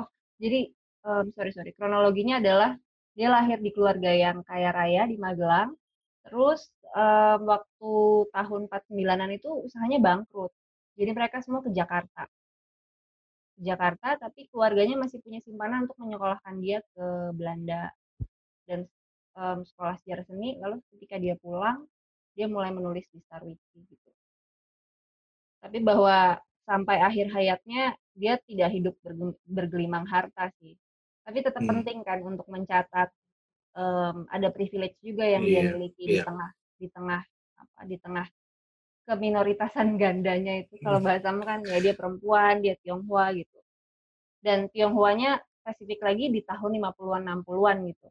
Oh, jadi um, sorry sorry, kronologinya adalah dia lahir di keluarga yang kaya raya di Magelang. Terus um, waktu tahun 49-an itu usahanya bangkrut. Jadi mereka semua ke Jakarta. Jakarta, tapi keluarganya masih punya simpanan untuk menyekolahkan dia ke Belanda. Dan um, sekolah sejarah seni lalu ketika dia pulang dia mulai menulis di Star Wiki gitu tapi bahwa sampai akhir hayatnya dia tidak hidup bergelimang harta sih tapi tetap hmm. penting kan untuk mencatat um, ada privilege juga yang yeah, dia miliki yeah. di iya. tengah di tengah apa di tengah keminoritasan gandanya itu kalau hmm. bahasa kan ya dia perempuan dia Tionghoa gitu dan Tionghoanya spesifik lagi di tahun 50-an 60-an gitu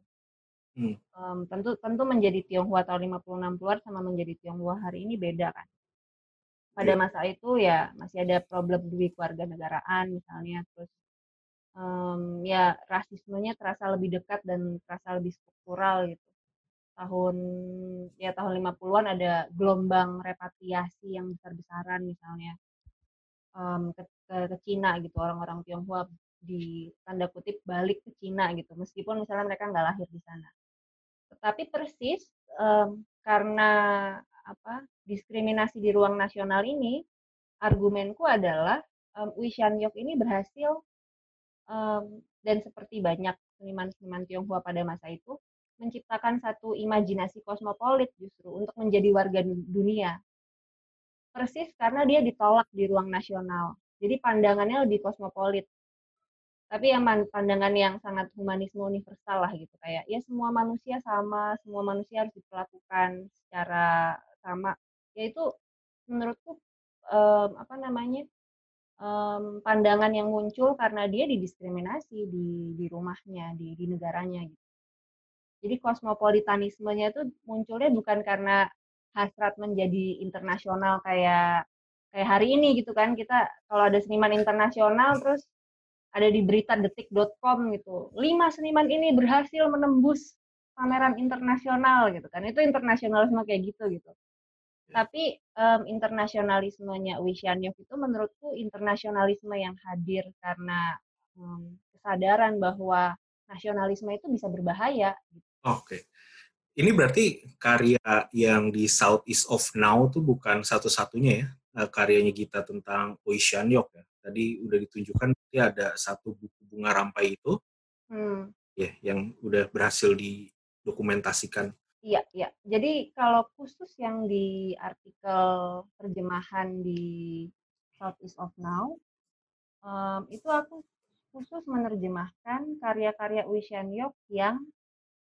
Hmm. Um, tentu tentu menjadi Tionghoa tahun 50 60-an sama menjadi Tionghoa hari ini beda kan. Pada yeah. masa itu ya masih ada problem di keluarga negaraan misalnya terus um, ya rasismenya terasa lebih dekat dan terasa lebih struktural gitu. Tahun ya tahun 50-an ada gelombang repatriasi yang besar-besaran misalnya um, ke, ke, ke Cina gitu orang-orang Tionghoa di tanda kutip balik ke Cina gitu meskipun misalnya mereka nggak lahir di sana tetapi persis um, karena apa diskriminasi di ruang nasional ini, argumenku adalah um, Wishan Yok ini berhasil um, dan seperti banyak seniman-seniman Tionghoa pada masa itu menciptakan satu imajinasi kosmopolit justru untuk menjadi warga dunia. Persis karena dia ditolak di ruang nasional. Jadi pandangannya lebih kosmopolit tapi yang pandangan yang sangat humanisme universal lah gitu kayak ya semua manusia sama semua manusia harus diperlakukan secara sama. Yaitu menurutku um, apa namanya um, pandangan yang muncul karena dia didiskriminasi di di rumahnya di di negaranya gitu. Jadi kosmopolitanismenya itu munculnya bukan karena hasrat menjadi internasional kayak kayak hari ini gitu kan kita kalau ada seniman internasional terus ada di berita detik.com gitu. Lima seniman ini berhasil menembus pameran internasional gitu kan. Itu internasionalisme kayak gitu gitu. Ya. Tapi um, internasionalismenya Wishyanyov itu menurutku internasionalisme yang hadir karena um, kesadaran bahwa nasionalisme itu bisa berbahaya. Gitu. Oke. Okay. Ini berarti karya yang di Southeast of Now tuh bukan satu-satunya ya eh, karyanya kita tentang Oceaniok ya. Tadi udah ditunjukkan berarti ada satu buku bunga rampai itu hmm. ya yang udah berhasil didokumentasikan. Iya, iya. Jadi kalau khusus yang di artikel terjemahan di Southeast of Now, um, itu aku khusus menerjemahkan karya-karya Wishan Yok yang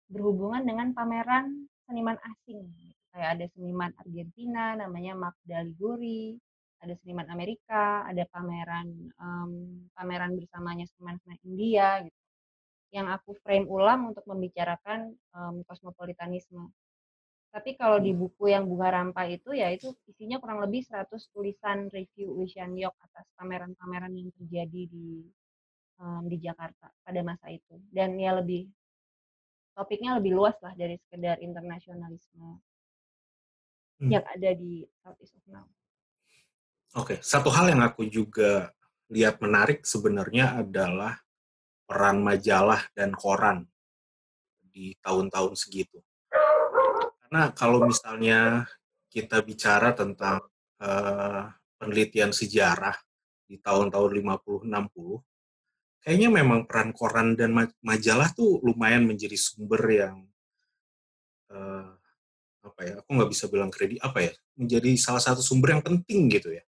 berhubungan dengan pameran seniman asing. Kayak ada seniman Argentina namanya Magda Liguri, ada seniman Amerika, ada pameran um, pameran bersamanya seniman-seniman India gitu. Yang aku frame ulang untuk membicarakan um, kosmopolitanisme. Tapi kalau di buku yang Bunga Rampa itu ya itu isinya kurang lebih 100 tulisan review Wishan Yok atas pameran-pameran yang terjadi di um, di Jakarta pada masa itu. Dan ya lebih topiknya lebih luas lah dari sekedar internasionalisme hmm. yang ada di Southeast of Now. Oke, satu hal yang aku juga lihat menarik sebenarnya adalah peran majalah dan koran di tahun-tahun segitu. Karena kalau misalnya kita bicara tentang uh, penelitian sejarah di tahun-tahun 50-60, kayaknya memang peran koran dan majalah tuh lumayan menjadi sumber yang uh, apa ya? Aku nggak bisa bilang kredit apa ya? Menjadi salah satu sumber yang penting gitu ya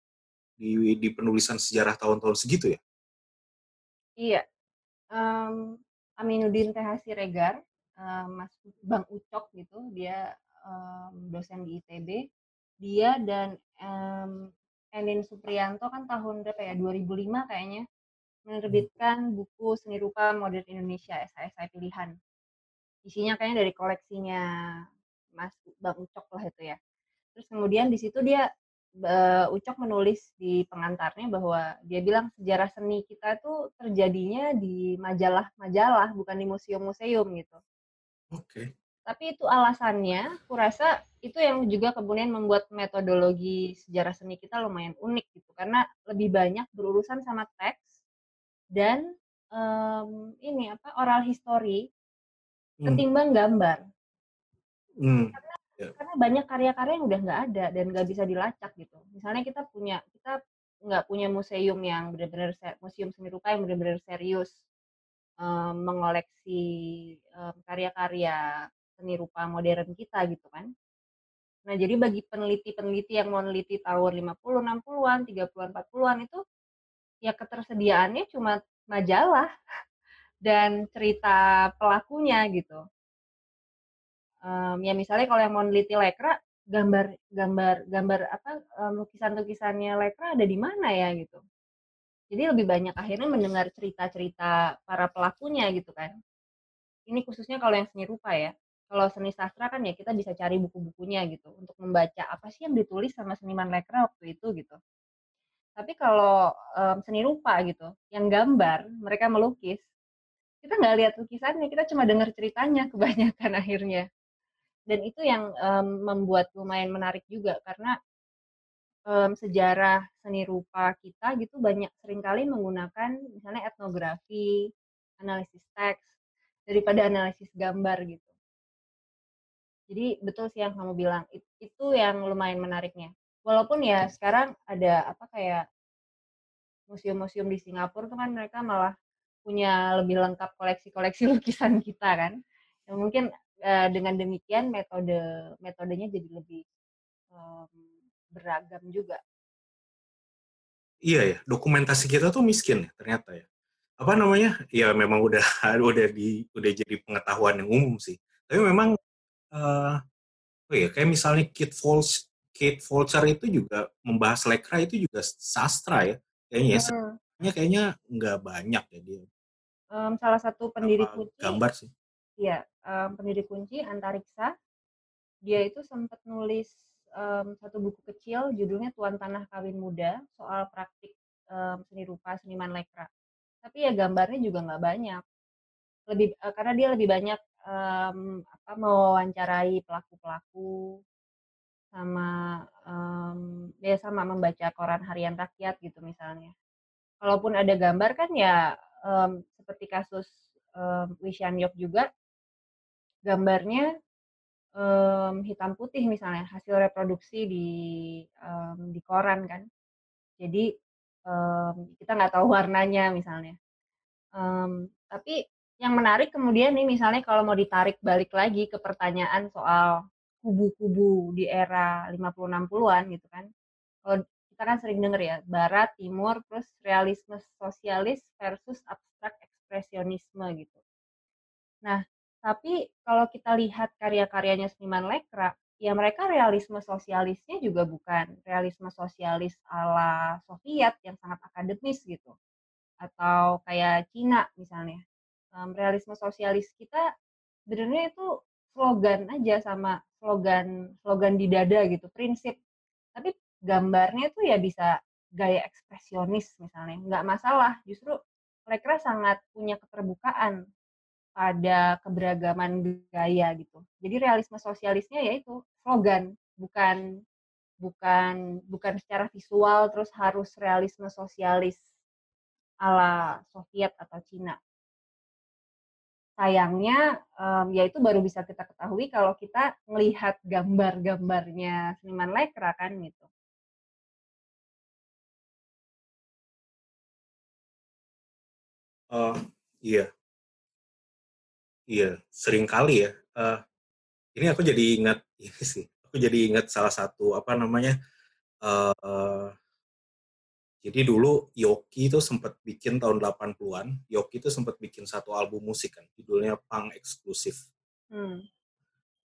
di, di penulisan sejarah tahun-tahun segitu ya? Iya. Um, Aminuddin TH Siregar, um, Mas Bang Ucok gitu, dia um, dosen di ITB. Dia dan um, Enin Supriyanto kan tahun berapa ya? 2005 kayaknya. menerbitkan buku Seni Rupa Modern Indonesia SHSI Pilihan. Isinya kayaknya dari koleksinya Mas Bang Ucok lah itu ya. Terus kemudian di situ dia uh, Ucok menulis di pengantarnya bahwa dia bilang sejarah seni kita itu terjadinya di majalah-majalah bukan di museum-museum gitu. Oke. Okay. Tapi itu alasannya, kurasa itu yang juga kemudian membuat metodologi sejarah seni kita lumayan unik gitu karena lebih banyak berurusan sama teks dan um, ini apa oral history hmm. ketimbang gambar. Hmm. Karena yeah. karena banyak karya-karya yang udah nggak ada dan nggak bisa dilacak gitu. Misalnya kita punya kita nggak punya museum yang benar-benar museum seni rupa yang benar-benar serius um, mengoleksi um, karya-karya seni rupa modern kita gitu kan. Nah, jadi bagi peneliti-peneliti yang mau meneliti tahun 50, 60-an, 30-an, 40-an itu ya ketersediaannya cuma majalah dan cerita pelakunya gitu um, ya misalnya kalau yang mau neliti lekra gambar gambar gambar apa lukisan lukisannya lekra ada di mana ya gitu. Jadi lebih banyak akhirnya mendengar cerita-cerita para pelakunya gitu kan. Ini khususnya kalau yang seni rupa ya. Kalau seni sastra kan ya kita bisa cari buku-bukunya gitu untuk membaca apa sih yang ditulis sama seniman lekra waktu itu gitu. Tapi kalau um, seni rupa gitu yang gambar mereka melukis kita nggak lihat lukisannya kita cuma dengar ceritanya kebanyakan akhirnya dan itu yang um, membuat lumayan menarik juga karena um, sejarah seni rupa kita gitu banyak sering kali menggunakan misalnya etnografi, analisis teks daripada analisis gambar gitu. Jadi betul sih yang kamu bilang itu yang lumayan menariknya. Walaupun ya sekarang ada apa kayak museum-museum di Singapura tuh kan mereka malah punya lebih lengkap koleksi-koleksi lukisan kita kan. Yang mungkin uh, dengan demikian metode metodenya jadi lebih um, beragam juga. Iya ya, dokumentasi kita tuh miskin ya ternyata ya. Apa namanya? Ya memang udah udah di udah jadi pengetahuan yang umum sih. Tapi memang uh, oh ya kayak misalnya Kit Volch Kate Volcher itu juga membahas lekra itu juga sastra ya kayaknya ya. kayaknya nggak banyak ya dia. Um, salah satu pendiri kunci. Gambar sih. Iya, um, pendiri kunci Antariksa. Dia itu sempat nulis um, satu buku kecil judulnya Tuan Tanah Kawin Muda soal praktik um, seni rupa seniman lekra. Tapi ya gambarnya juga nggak banyak. Lebih uh, karena dia lebih banyak um, apa mewawancarai pelaku-pelaku sama um, ya sama membaca koran harian rakyat gitu misalnya. Kalaupun ada gambar kan ya um, seperti kasus um, Wishan Yok juga gambarnya um, hitam putih misalnya hasil reproduksi di um, di koran kan. Jadi um, kita nggak tahu warnanya misalnya. Um, tapi yang menarik kemudian nih misalnya kalau mau ditarik balik lagi ke pertanyaan soal kubu-kubu di era 50-60-an gitu kan. Kalau kita kan sering denger ya barat timur terus realisme sosialis versus abstrak ekspresionisme gitu. Nah tapi kalau kita lihat karya-karyanya seniman lekra, ya mereka realisme sosialisnya juga bukan realisme sosialis ala Soviet yang sangat akademis gitu. Atau kayak Cina misalnya. Um, realisme sosialis kita sebenarnya itu slogan aja sama slogan slogan di dada gitu, prinsip. Tapi gambarnya itu ya bisa gaya ekspresionis misalnya, nggak masalah. Justru mereka sangat punya keterbukaan pada keberagaman gaya gitu. Jadi realisme sosialisnya yaitu slogan, bukan bukan bukan secara visual terus harus realisme sosialis ala Soviet atau Cina. Sayangnya um, ya itu baru bisa kita ketahui kalau kita melihat gambar-gambarnya seniman lekra kan gitu. Uh, iya, Iya, sering kali ya. Uh, ini aku jadi ingat ini sih. Aku jadi ingat salah satu apa namanya. Uh, jadi dulu Yoki itu sempat bikin tahun 80-an. Yoki itu sempat bikin satu album musik kan, judulnya Punk Eksklusif. Hmm.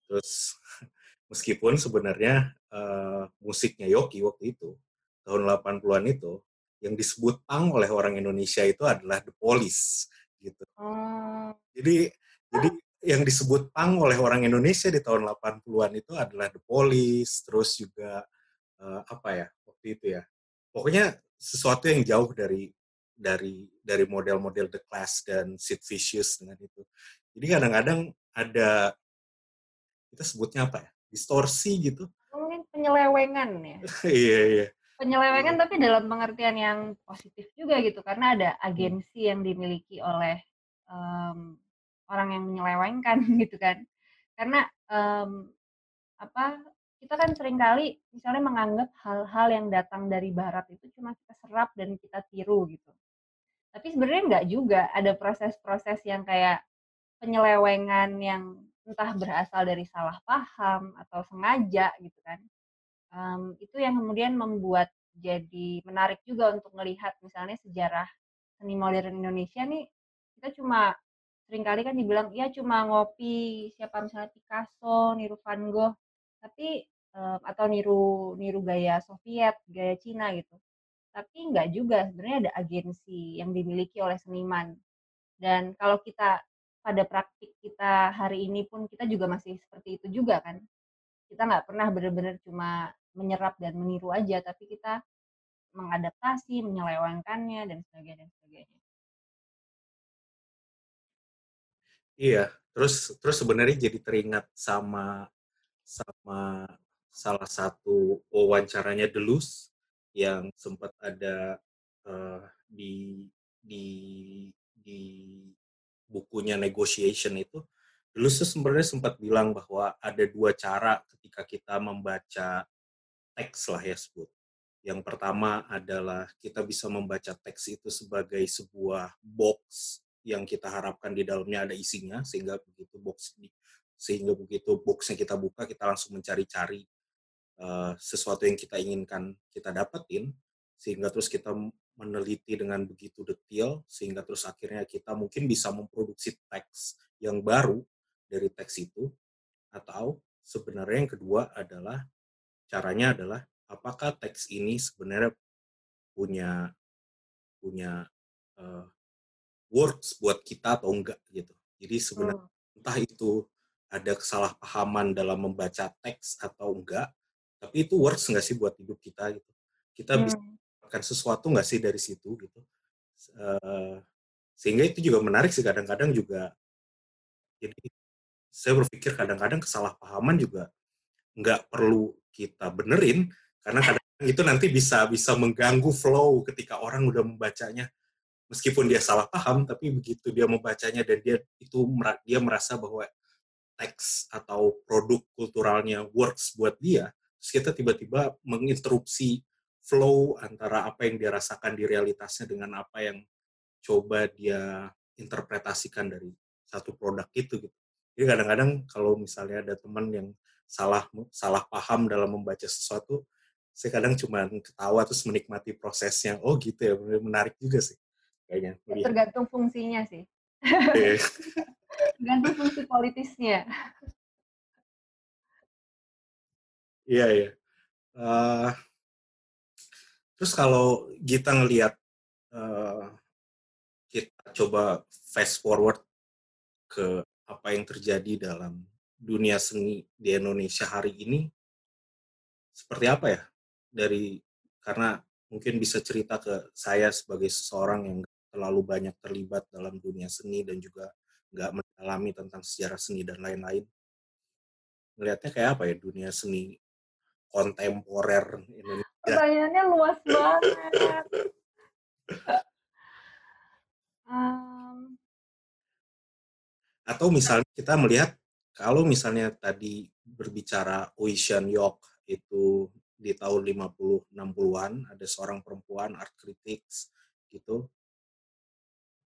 Terus meskipun sebenarnya uh, musiknya Yoki waktu itu tahun 80-an itu yang disebut punk oleh orang Indonesia itu adalah the police gitu. Oh. Jadi jadi yang disebut punk oleh orang Indonesia di tahun 80-an itu adalah the police, terus juga uh, apa ya waktu itu ya. Pokoknya sesuatu yang jauh dari dari dari model-model The Class dan Sid Vicious dengan itu. Jadi kadang-kadang ada kita sebutnya apa ya? Distorsi gitu. Mungkin penyelewengan ya. iya, iya. Penyelewengan tapi dalam pengertian yang positif juga gitu karena ada agensi yang dimiliki oleh um, orang yang menyelewengkan gitu kan. Karena um, apa kita kan sering kali misalnya menganggap hal-hal yang datang dari barat itu cuma kita serap dan kita tiru gitu. Tapi sebenarnya nggak juga, ada proses-proses yang kayak penyelewengan yang entah berasal dari salah paham atau sengaja gitu kan. Um, itu yang kemudian membuat jadi menarik juga untuk melihat misalnya sejarah seni modern Indonesia nih kita cuma sering kali kan dibilang ya cuma ngopi siapa misalnya Picasso, niru Van Gogh, tapi um, atau niru niru gaya Soviet, gaya Cina gitu. Tapi nggak juga, sebenarnya ada agensi yang dimiliki oleh seniman. Dan kalau kita pada praktik kita hari ini pun kita juga masih seperti itu juga kan. Kita nggak pernah benar-benar cuma menyerap dan meniru aja, tapi kita mengadaptasi, menyelewengkannya dan sebagainya dan sebagainya. Iya, terus terus sebenarnya jadi teringat sama sama salah satu wawancaranya Delus yang sempat ada uh, di di di bukunya negotiation itu Delus sebenarnya sempat bilang bahwa ada dua cara ketika kita membaca teks lah ya sebut. Yang pertama adalah kita bisa membaca teks itu sebagai sebuah box yang kita harapkan di dalamnya ada isinya sehingga begitu box sehingga begitu boxnya kita buka kita langsung mencari-cari uh, sesuatu yang kita inginkan kita dapetin sehingga terus kita meneliti dengan begitu detail sehingga terus akhirnya kita mungkin bisa memproduksi teks yang baru dari teks itu atau sebenarnya yang kedua adalah caranya adalah apakah teks ini sebenarnya punya punya uh, works buat kita atau enggak gitu jadi sebenarnya hmm. entah itu ada kesalahpahaman dalam membaca teks atau enggak, tapi itu works nggak sih buat hidup kita gitu. Kita hmm. bisa mendapatkan sesuatu nggak sih dari situ gitu. Uh, sehingga itu juga menarik sih kadang-kadang juga. Jadi saya berpikir kadang-kadang kesalahpahaman juga nggak perlu kita benerin karena kadang, -kadang itu nanti bisa bisa mengganggu flow ketika orang udah membacanya meskipun dia salah paham tapi begitu dia membacanya dan dia itu dia merasa bahwa teks atau produk kulturalnya works buat dia, terus kita tiba-tiba menginterupsi flow antara apa yang dia rasakan di realitasnya dengan apa yang coba dia interpretasikan dari satu produk itu gitu. Jadi kadang-kadang kalau misalnya ada teman yang salah salah paham dalam membaca sesuatu, saya kadang cuma ketawa terus menikmati prosesnya. Oh gitu ya, menarik juga sih kayaknya. Tergantung fungsinya sih. Ganti fungsi politisnya. Iya, iya. Uh, terus kalau kita ngelihat uh, kita coba fast forward ke apa yang terjadi dalam dunia seni di Indonesia hari ini, seperti apa ya? Dari karena mungkin bisa cerita ke saya sebagai seseorang yang terlalu banyak terlibat dalam dunia seni dan juga nggak mendalami tentang sejarah seni dan lain-lain. Melihatnya kayak apa ya dunia seni kontemporer Indonesia? Pertanyaannya luas banget. um... Atau misalnya kita melihat kalau misalnya tadi berbicara Ocean York itu di tahun 50 60-an ada seorang perempuan art critics gitu.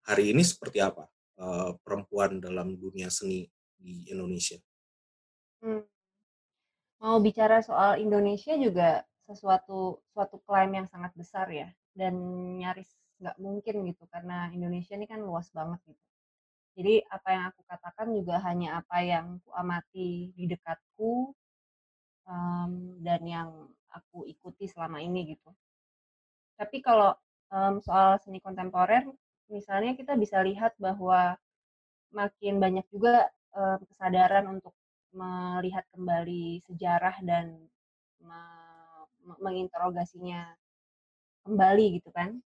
Hari ini seperti apa? uh, perempuan dalam dunia seni di Indonesia. Hmm. Mau bicara soal Indonesia juga sesuatu suatu klaim yang sangat besar ya dan nyaris nggak mungkin gitu karena Indonesia ini kan luas banget gitu. Jadi apa yang aku katakan juga hanya apa yang aku amati di dekatku um, dan yang aku ikuti selama ini gitu. Tapi kalau um, soal seni kontemporer, misalnya kita bisa lihat bahwa makin banyak juga um, kesadaran untuk melihat kembali sejarah dan me menginterogasinya kembali gitu kan.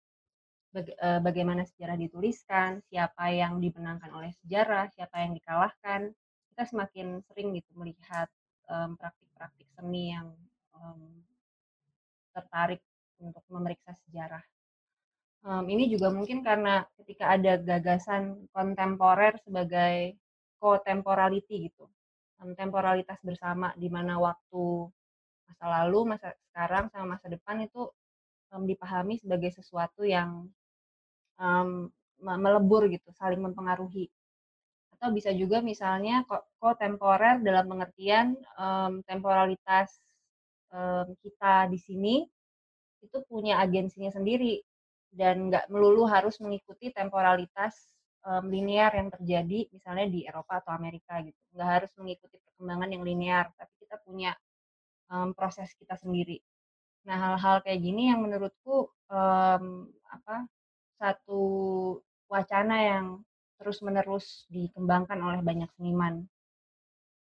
Baga uh, bagaimana sejarah dituliskan, siapa yang dimenangkan oleh sejarah, siapa yang dikalahkan. Kita semakin sering gitu melihat praktik-praktik um, seni yang um, tertarik untuk memeriksa sejarah. Um, ini juga mungkin karena ketika ada gagasan kontemporer sebagai co-temporality gitu, um, temporalitas bersama di mana waktu masa lalu, masa sekarang, sama masa depan itu um, dipahami sebagai sesuatu yang um, melebur gitu, saling mempengaruhi. Atau bisa juga misalnya co-temporer dalam pengertian um, temporalitas um, kita di sini itu punya agensinya sendiri dan nggak melulu harus mengikuti temporalitas um, linear yang terjadi misalnya di Eropa atau Amerika gitu. Nggak harus mengikuti perkembangan yang linear, tapi kita punya um, proses kita sendiri. Nah hal-hal kayak gini yang menurutku um, apa satu wacana yang terus-menerus dikembangkan oleh banyak seniman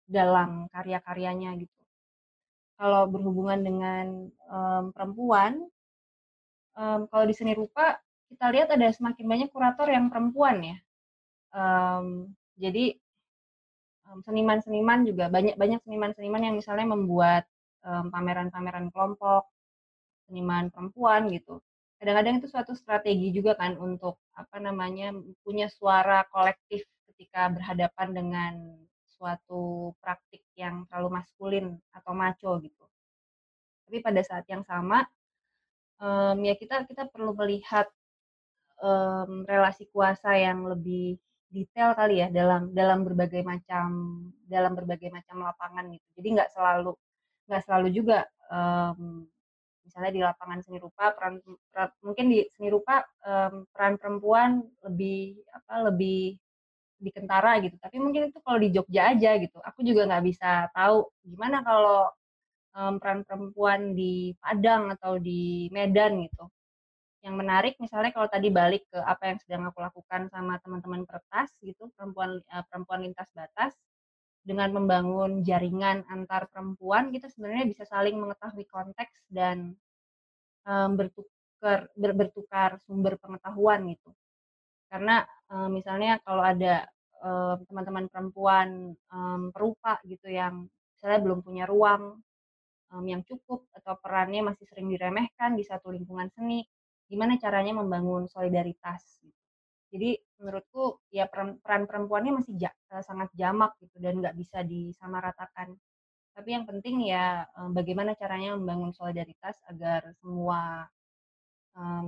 dalam karya-karyanya gitu. Kalau berhubungan dengan um, perempuan, um, kalau di seni rupa kita lihat ada semakin banyak kurator yang perempuan ya. Um, jadi seniman-seniman um, juga banyak banyak seniman-seniman yang misalnya membuat pameran-pameran um, kelompok seniman perempuan gitu. Kadang-kadang itu suatu strategi juga kan untuk apa namanya punya suara kolektif ketika berhadapan dengan suatu praktik yang terlalu maskulin atau maco gitu. Tapi pada saat yang sama um, ya kita kita perlu melihat um, relasi kuasa yang lebih detail kali ya dalam dalam berbagai macam dalam berbagai macam lapangan gitu. Jadi nggak selalu nggak selalu juga um, misalnya di lapangan seni rupa peran, peran mungkin di seni rupa um, peran perempuan lebih apa lebih di kentara gitu tapi mungkin itu kalau di Jogja aja gitu aku juga nggak bisa tahu gimana kalau um, peran perempuan di Padang atau di Medan gitu. Yang menarik misalnya kalau tadi balik ke apa yang sedang aku lakukan sama teman-teman pertas gitu, perempuan uh, perempuan lintas batas dengan membangun jaringan antar perempuan kita sebenarnya bisa saling mengetahui konteks dan um, bertukar ber, bertukar sumber pengetahuan gitu. Karena um, misalnya kalau ada teman-teman um, perempuan um, perupa gitu yang misalnya belum punya ruang um, yang cukup atau perannya masih sering diremehkan di satu lingkungan seni, gimana caranya membangun solidaritas. Gitu. Jadi menurutku ya peran, peran perempuannya masih ja, eh, sangat jamak gitu dan nggak bisa disamaratakan. Tapi yang penting ya um, bagaimana caranya membangun solidaritas agar semua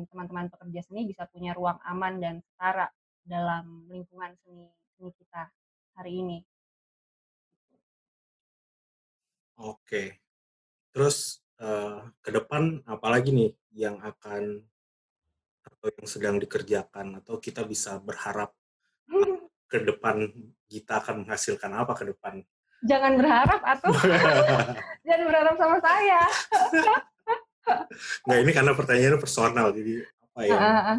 teman-teman um, pekerja seni bisa punya ruang aman dan setara dalam lingkungan seni seni kita hari ini. Oke, Terus uh, ke depan apalagi nih yang akan atau yang sedang dikerjakan atau kita bisa berharap ke depan kita akan menghasilkan apa ke depan? Jangan berharap atau jangan berharap sama saya. nah ini karena pertanyaannya personal jadi apa yang uh, uh,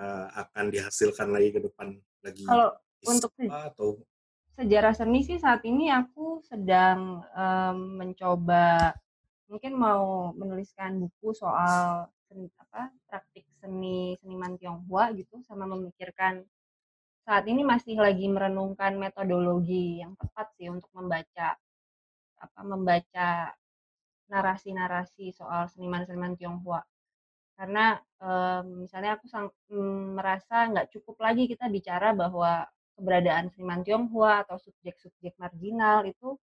uh, akan dihasilkan lagi ke depan lagi kalau untuk atau sejarah seni sih saat ini aku sedang um, mencoba mungkin mau menuliskan buku soal seni, apa praktik seni seniman Tionghoa gitu sama memikirkan saat ini masih lagi merenungkan metodologi yang tepat sih untuk membaca apa membaca narasi-narasi soal seniman-seniman Tionghoa. Karena um, misalnya aku sang, um, merasa nggak cukup lagi kita bicara bahwa keberadaan seniman Tionghoa atau subjek-subjek marginal itu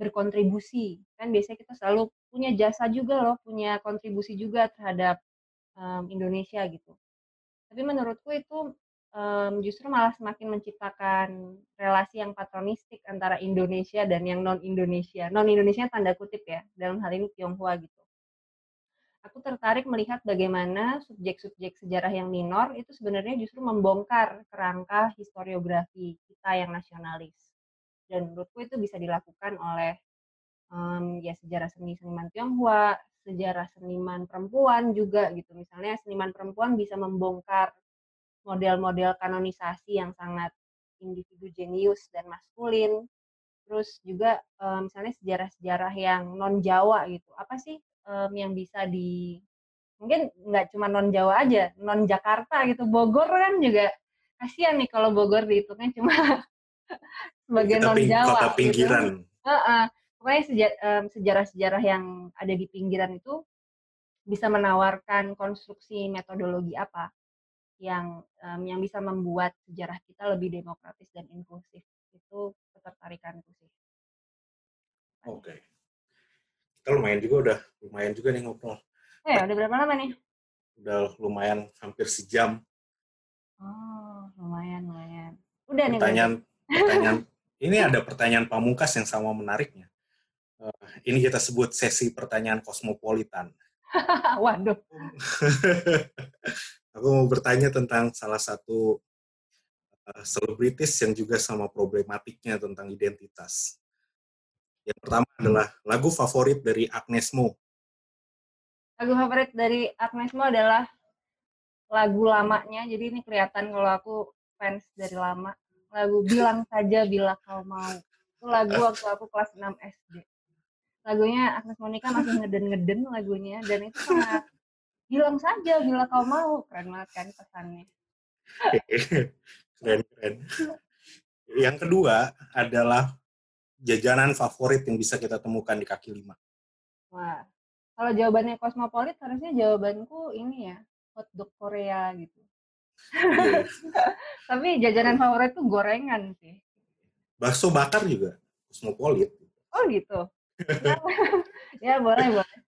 berkontribusi. Kan biasanya kita selalu punya jasa juga loh, punya kontribusi juga terhadap um, Indonesia gitu. Tapi menurutku itu um, justru malah semakin menciptakan relasi yang patronistik antara Indonesia dan yang non Indonesia. Non Indonesia tanda kutip ya, dalam hal ini Tionghoa gitu aku tertarik melihat bagaimana subjek-subjek sejarah yang minor itu sebenarnya justru membongkar kerangka historiografi kita yang nasionalis. Dan menurutku itu bisa dilakukan oleh um, ya sejarah seni seniman Tionghoa, sejarah seniman perempuan juga gitu. Misalnya seniman perempuan bisa membongkar model-model kanonisasi yang sangat individu jenius dan maskulin. Terus juga um, misalnya sejarah-sejarah yang non Jawa gitu. Apa sih um, yang bisa di mungkin nggak cuma non Jawa aja, non Jakarta gitu. Bogor kan juga kasihan nih kalau Bogor dihitungnya cuma sebagai non Jawa. Kota gitu. pinggiran. Gitu. Uh -uh. Pokoknya sejarah-sejarah yang ada di pinggiran itu bisa menawarkan konstruksi metodologi apa yang um, yang bisa membuat sejarah kita lebih demokratis dan inklusif itu ketertarikanku sih. Oke. Okay. Kita lumayan juga udah lumayan juga nih ngobrol. Eh, udah berapa lama nih? Udah lumayan hampir sejam. Oh, lumayan, lumayan. Udah pertanyaan, nih. Pertanyaan, ini ada pertanyaan pamungkas yang sama menariknya. Uh, ini kita sebut sesi pertanyaan kosmopolitan. Waduh. Aku mau bertanya tentang salah satu eh, selebritis uh, yang juga sama problematiknya tentang identitas. Yang pertama adalah lagu favorit dari Agnes Mo. Lagu favorit dari Agnes Mo adalah lagu lamanya. Jadi ini kelihatan kalau aku fans dari lama. Lagu Bilang Saja Bila Kau Mau. Itu lagu waktu aku kelas 6 SD lagunya Agnes Monica masih ngeden-ngeden lagunya dan itu sangat bilang saja bila kau mau. Keren banget kan pesannya. Keren keren. Yang kedua adalah jajanan favorit yang bisa kita temukan di kaki lima. Wah. Kalau jawabannya kosmopolit harusnya jawabanku ini ya hotdog Korea gitu. tapi jajanan favorit tuh gorengan sih. Bakso bakar juga kosmopolit. Oh gitu? Ya boleh boleh.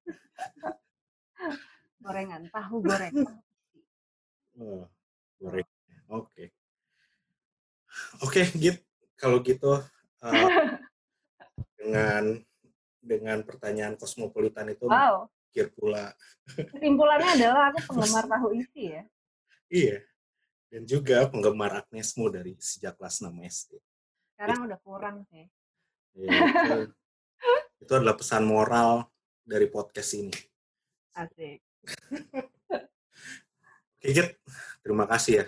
Gorengan tahu goreng. Oh, goreng. Oke. Okay. oke okay, git kalau gitu uh, dengan dengan pertanyaan kosmopolitan itu wow. pikir pula. Kesimpulannya adalah aku penggemar tahu isi ya. Iya dan juga penggemar Agnesmo dari sejak kelas 6 SD sekarang udah kurang sih ya, itu, itu adalah pesan moral dari podcast ini. Asik. Oke, Terima kasih ya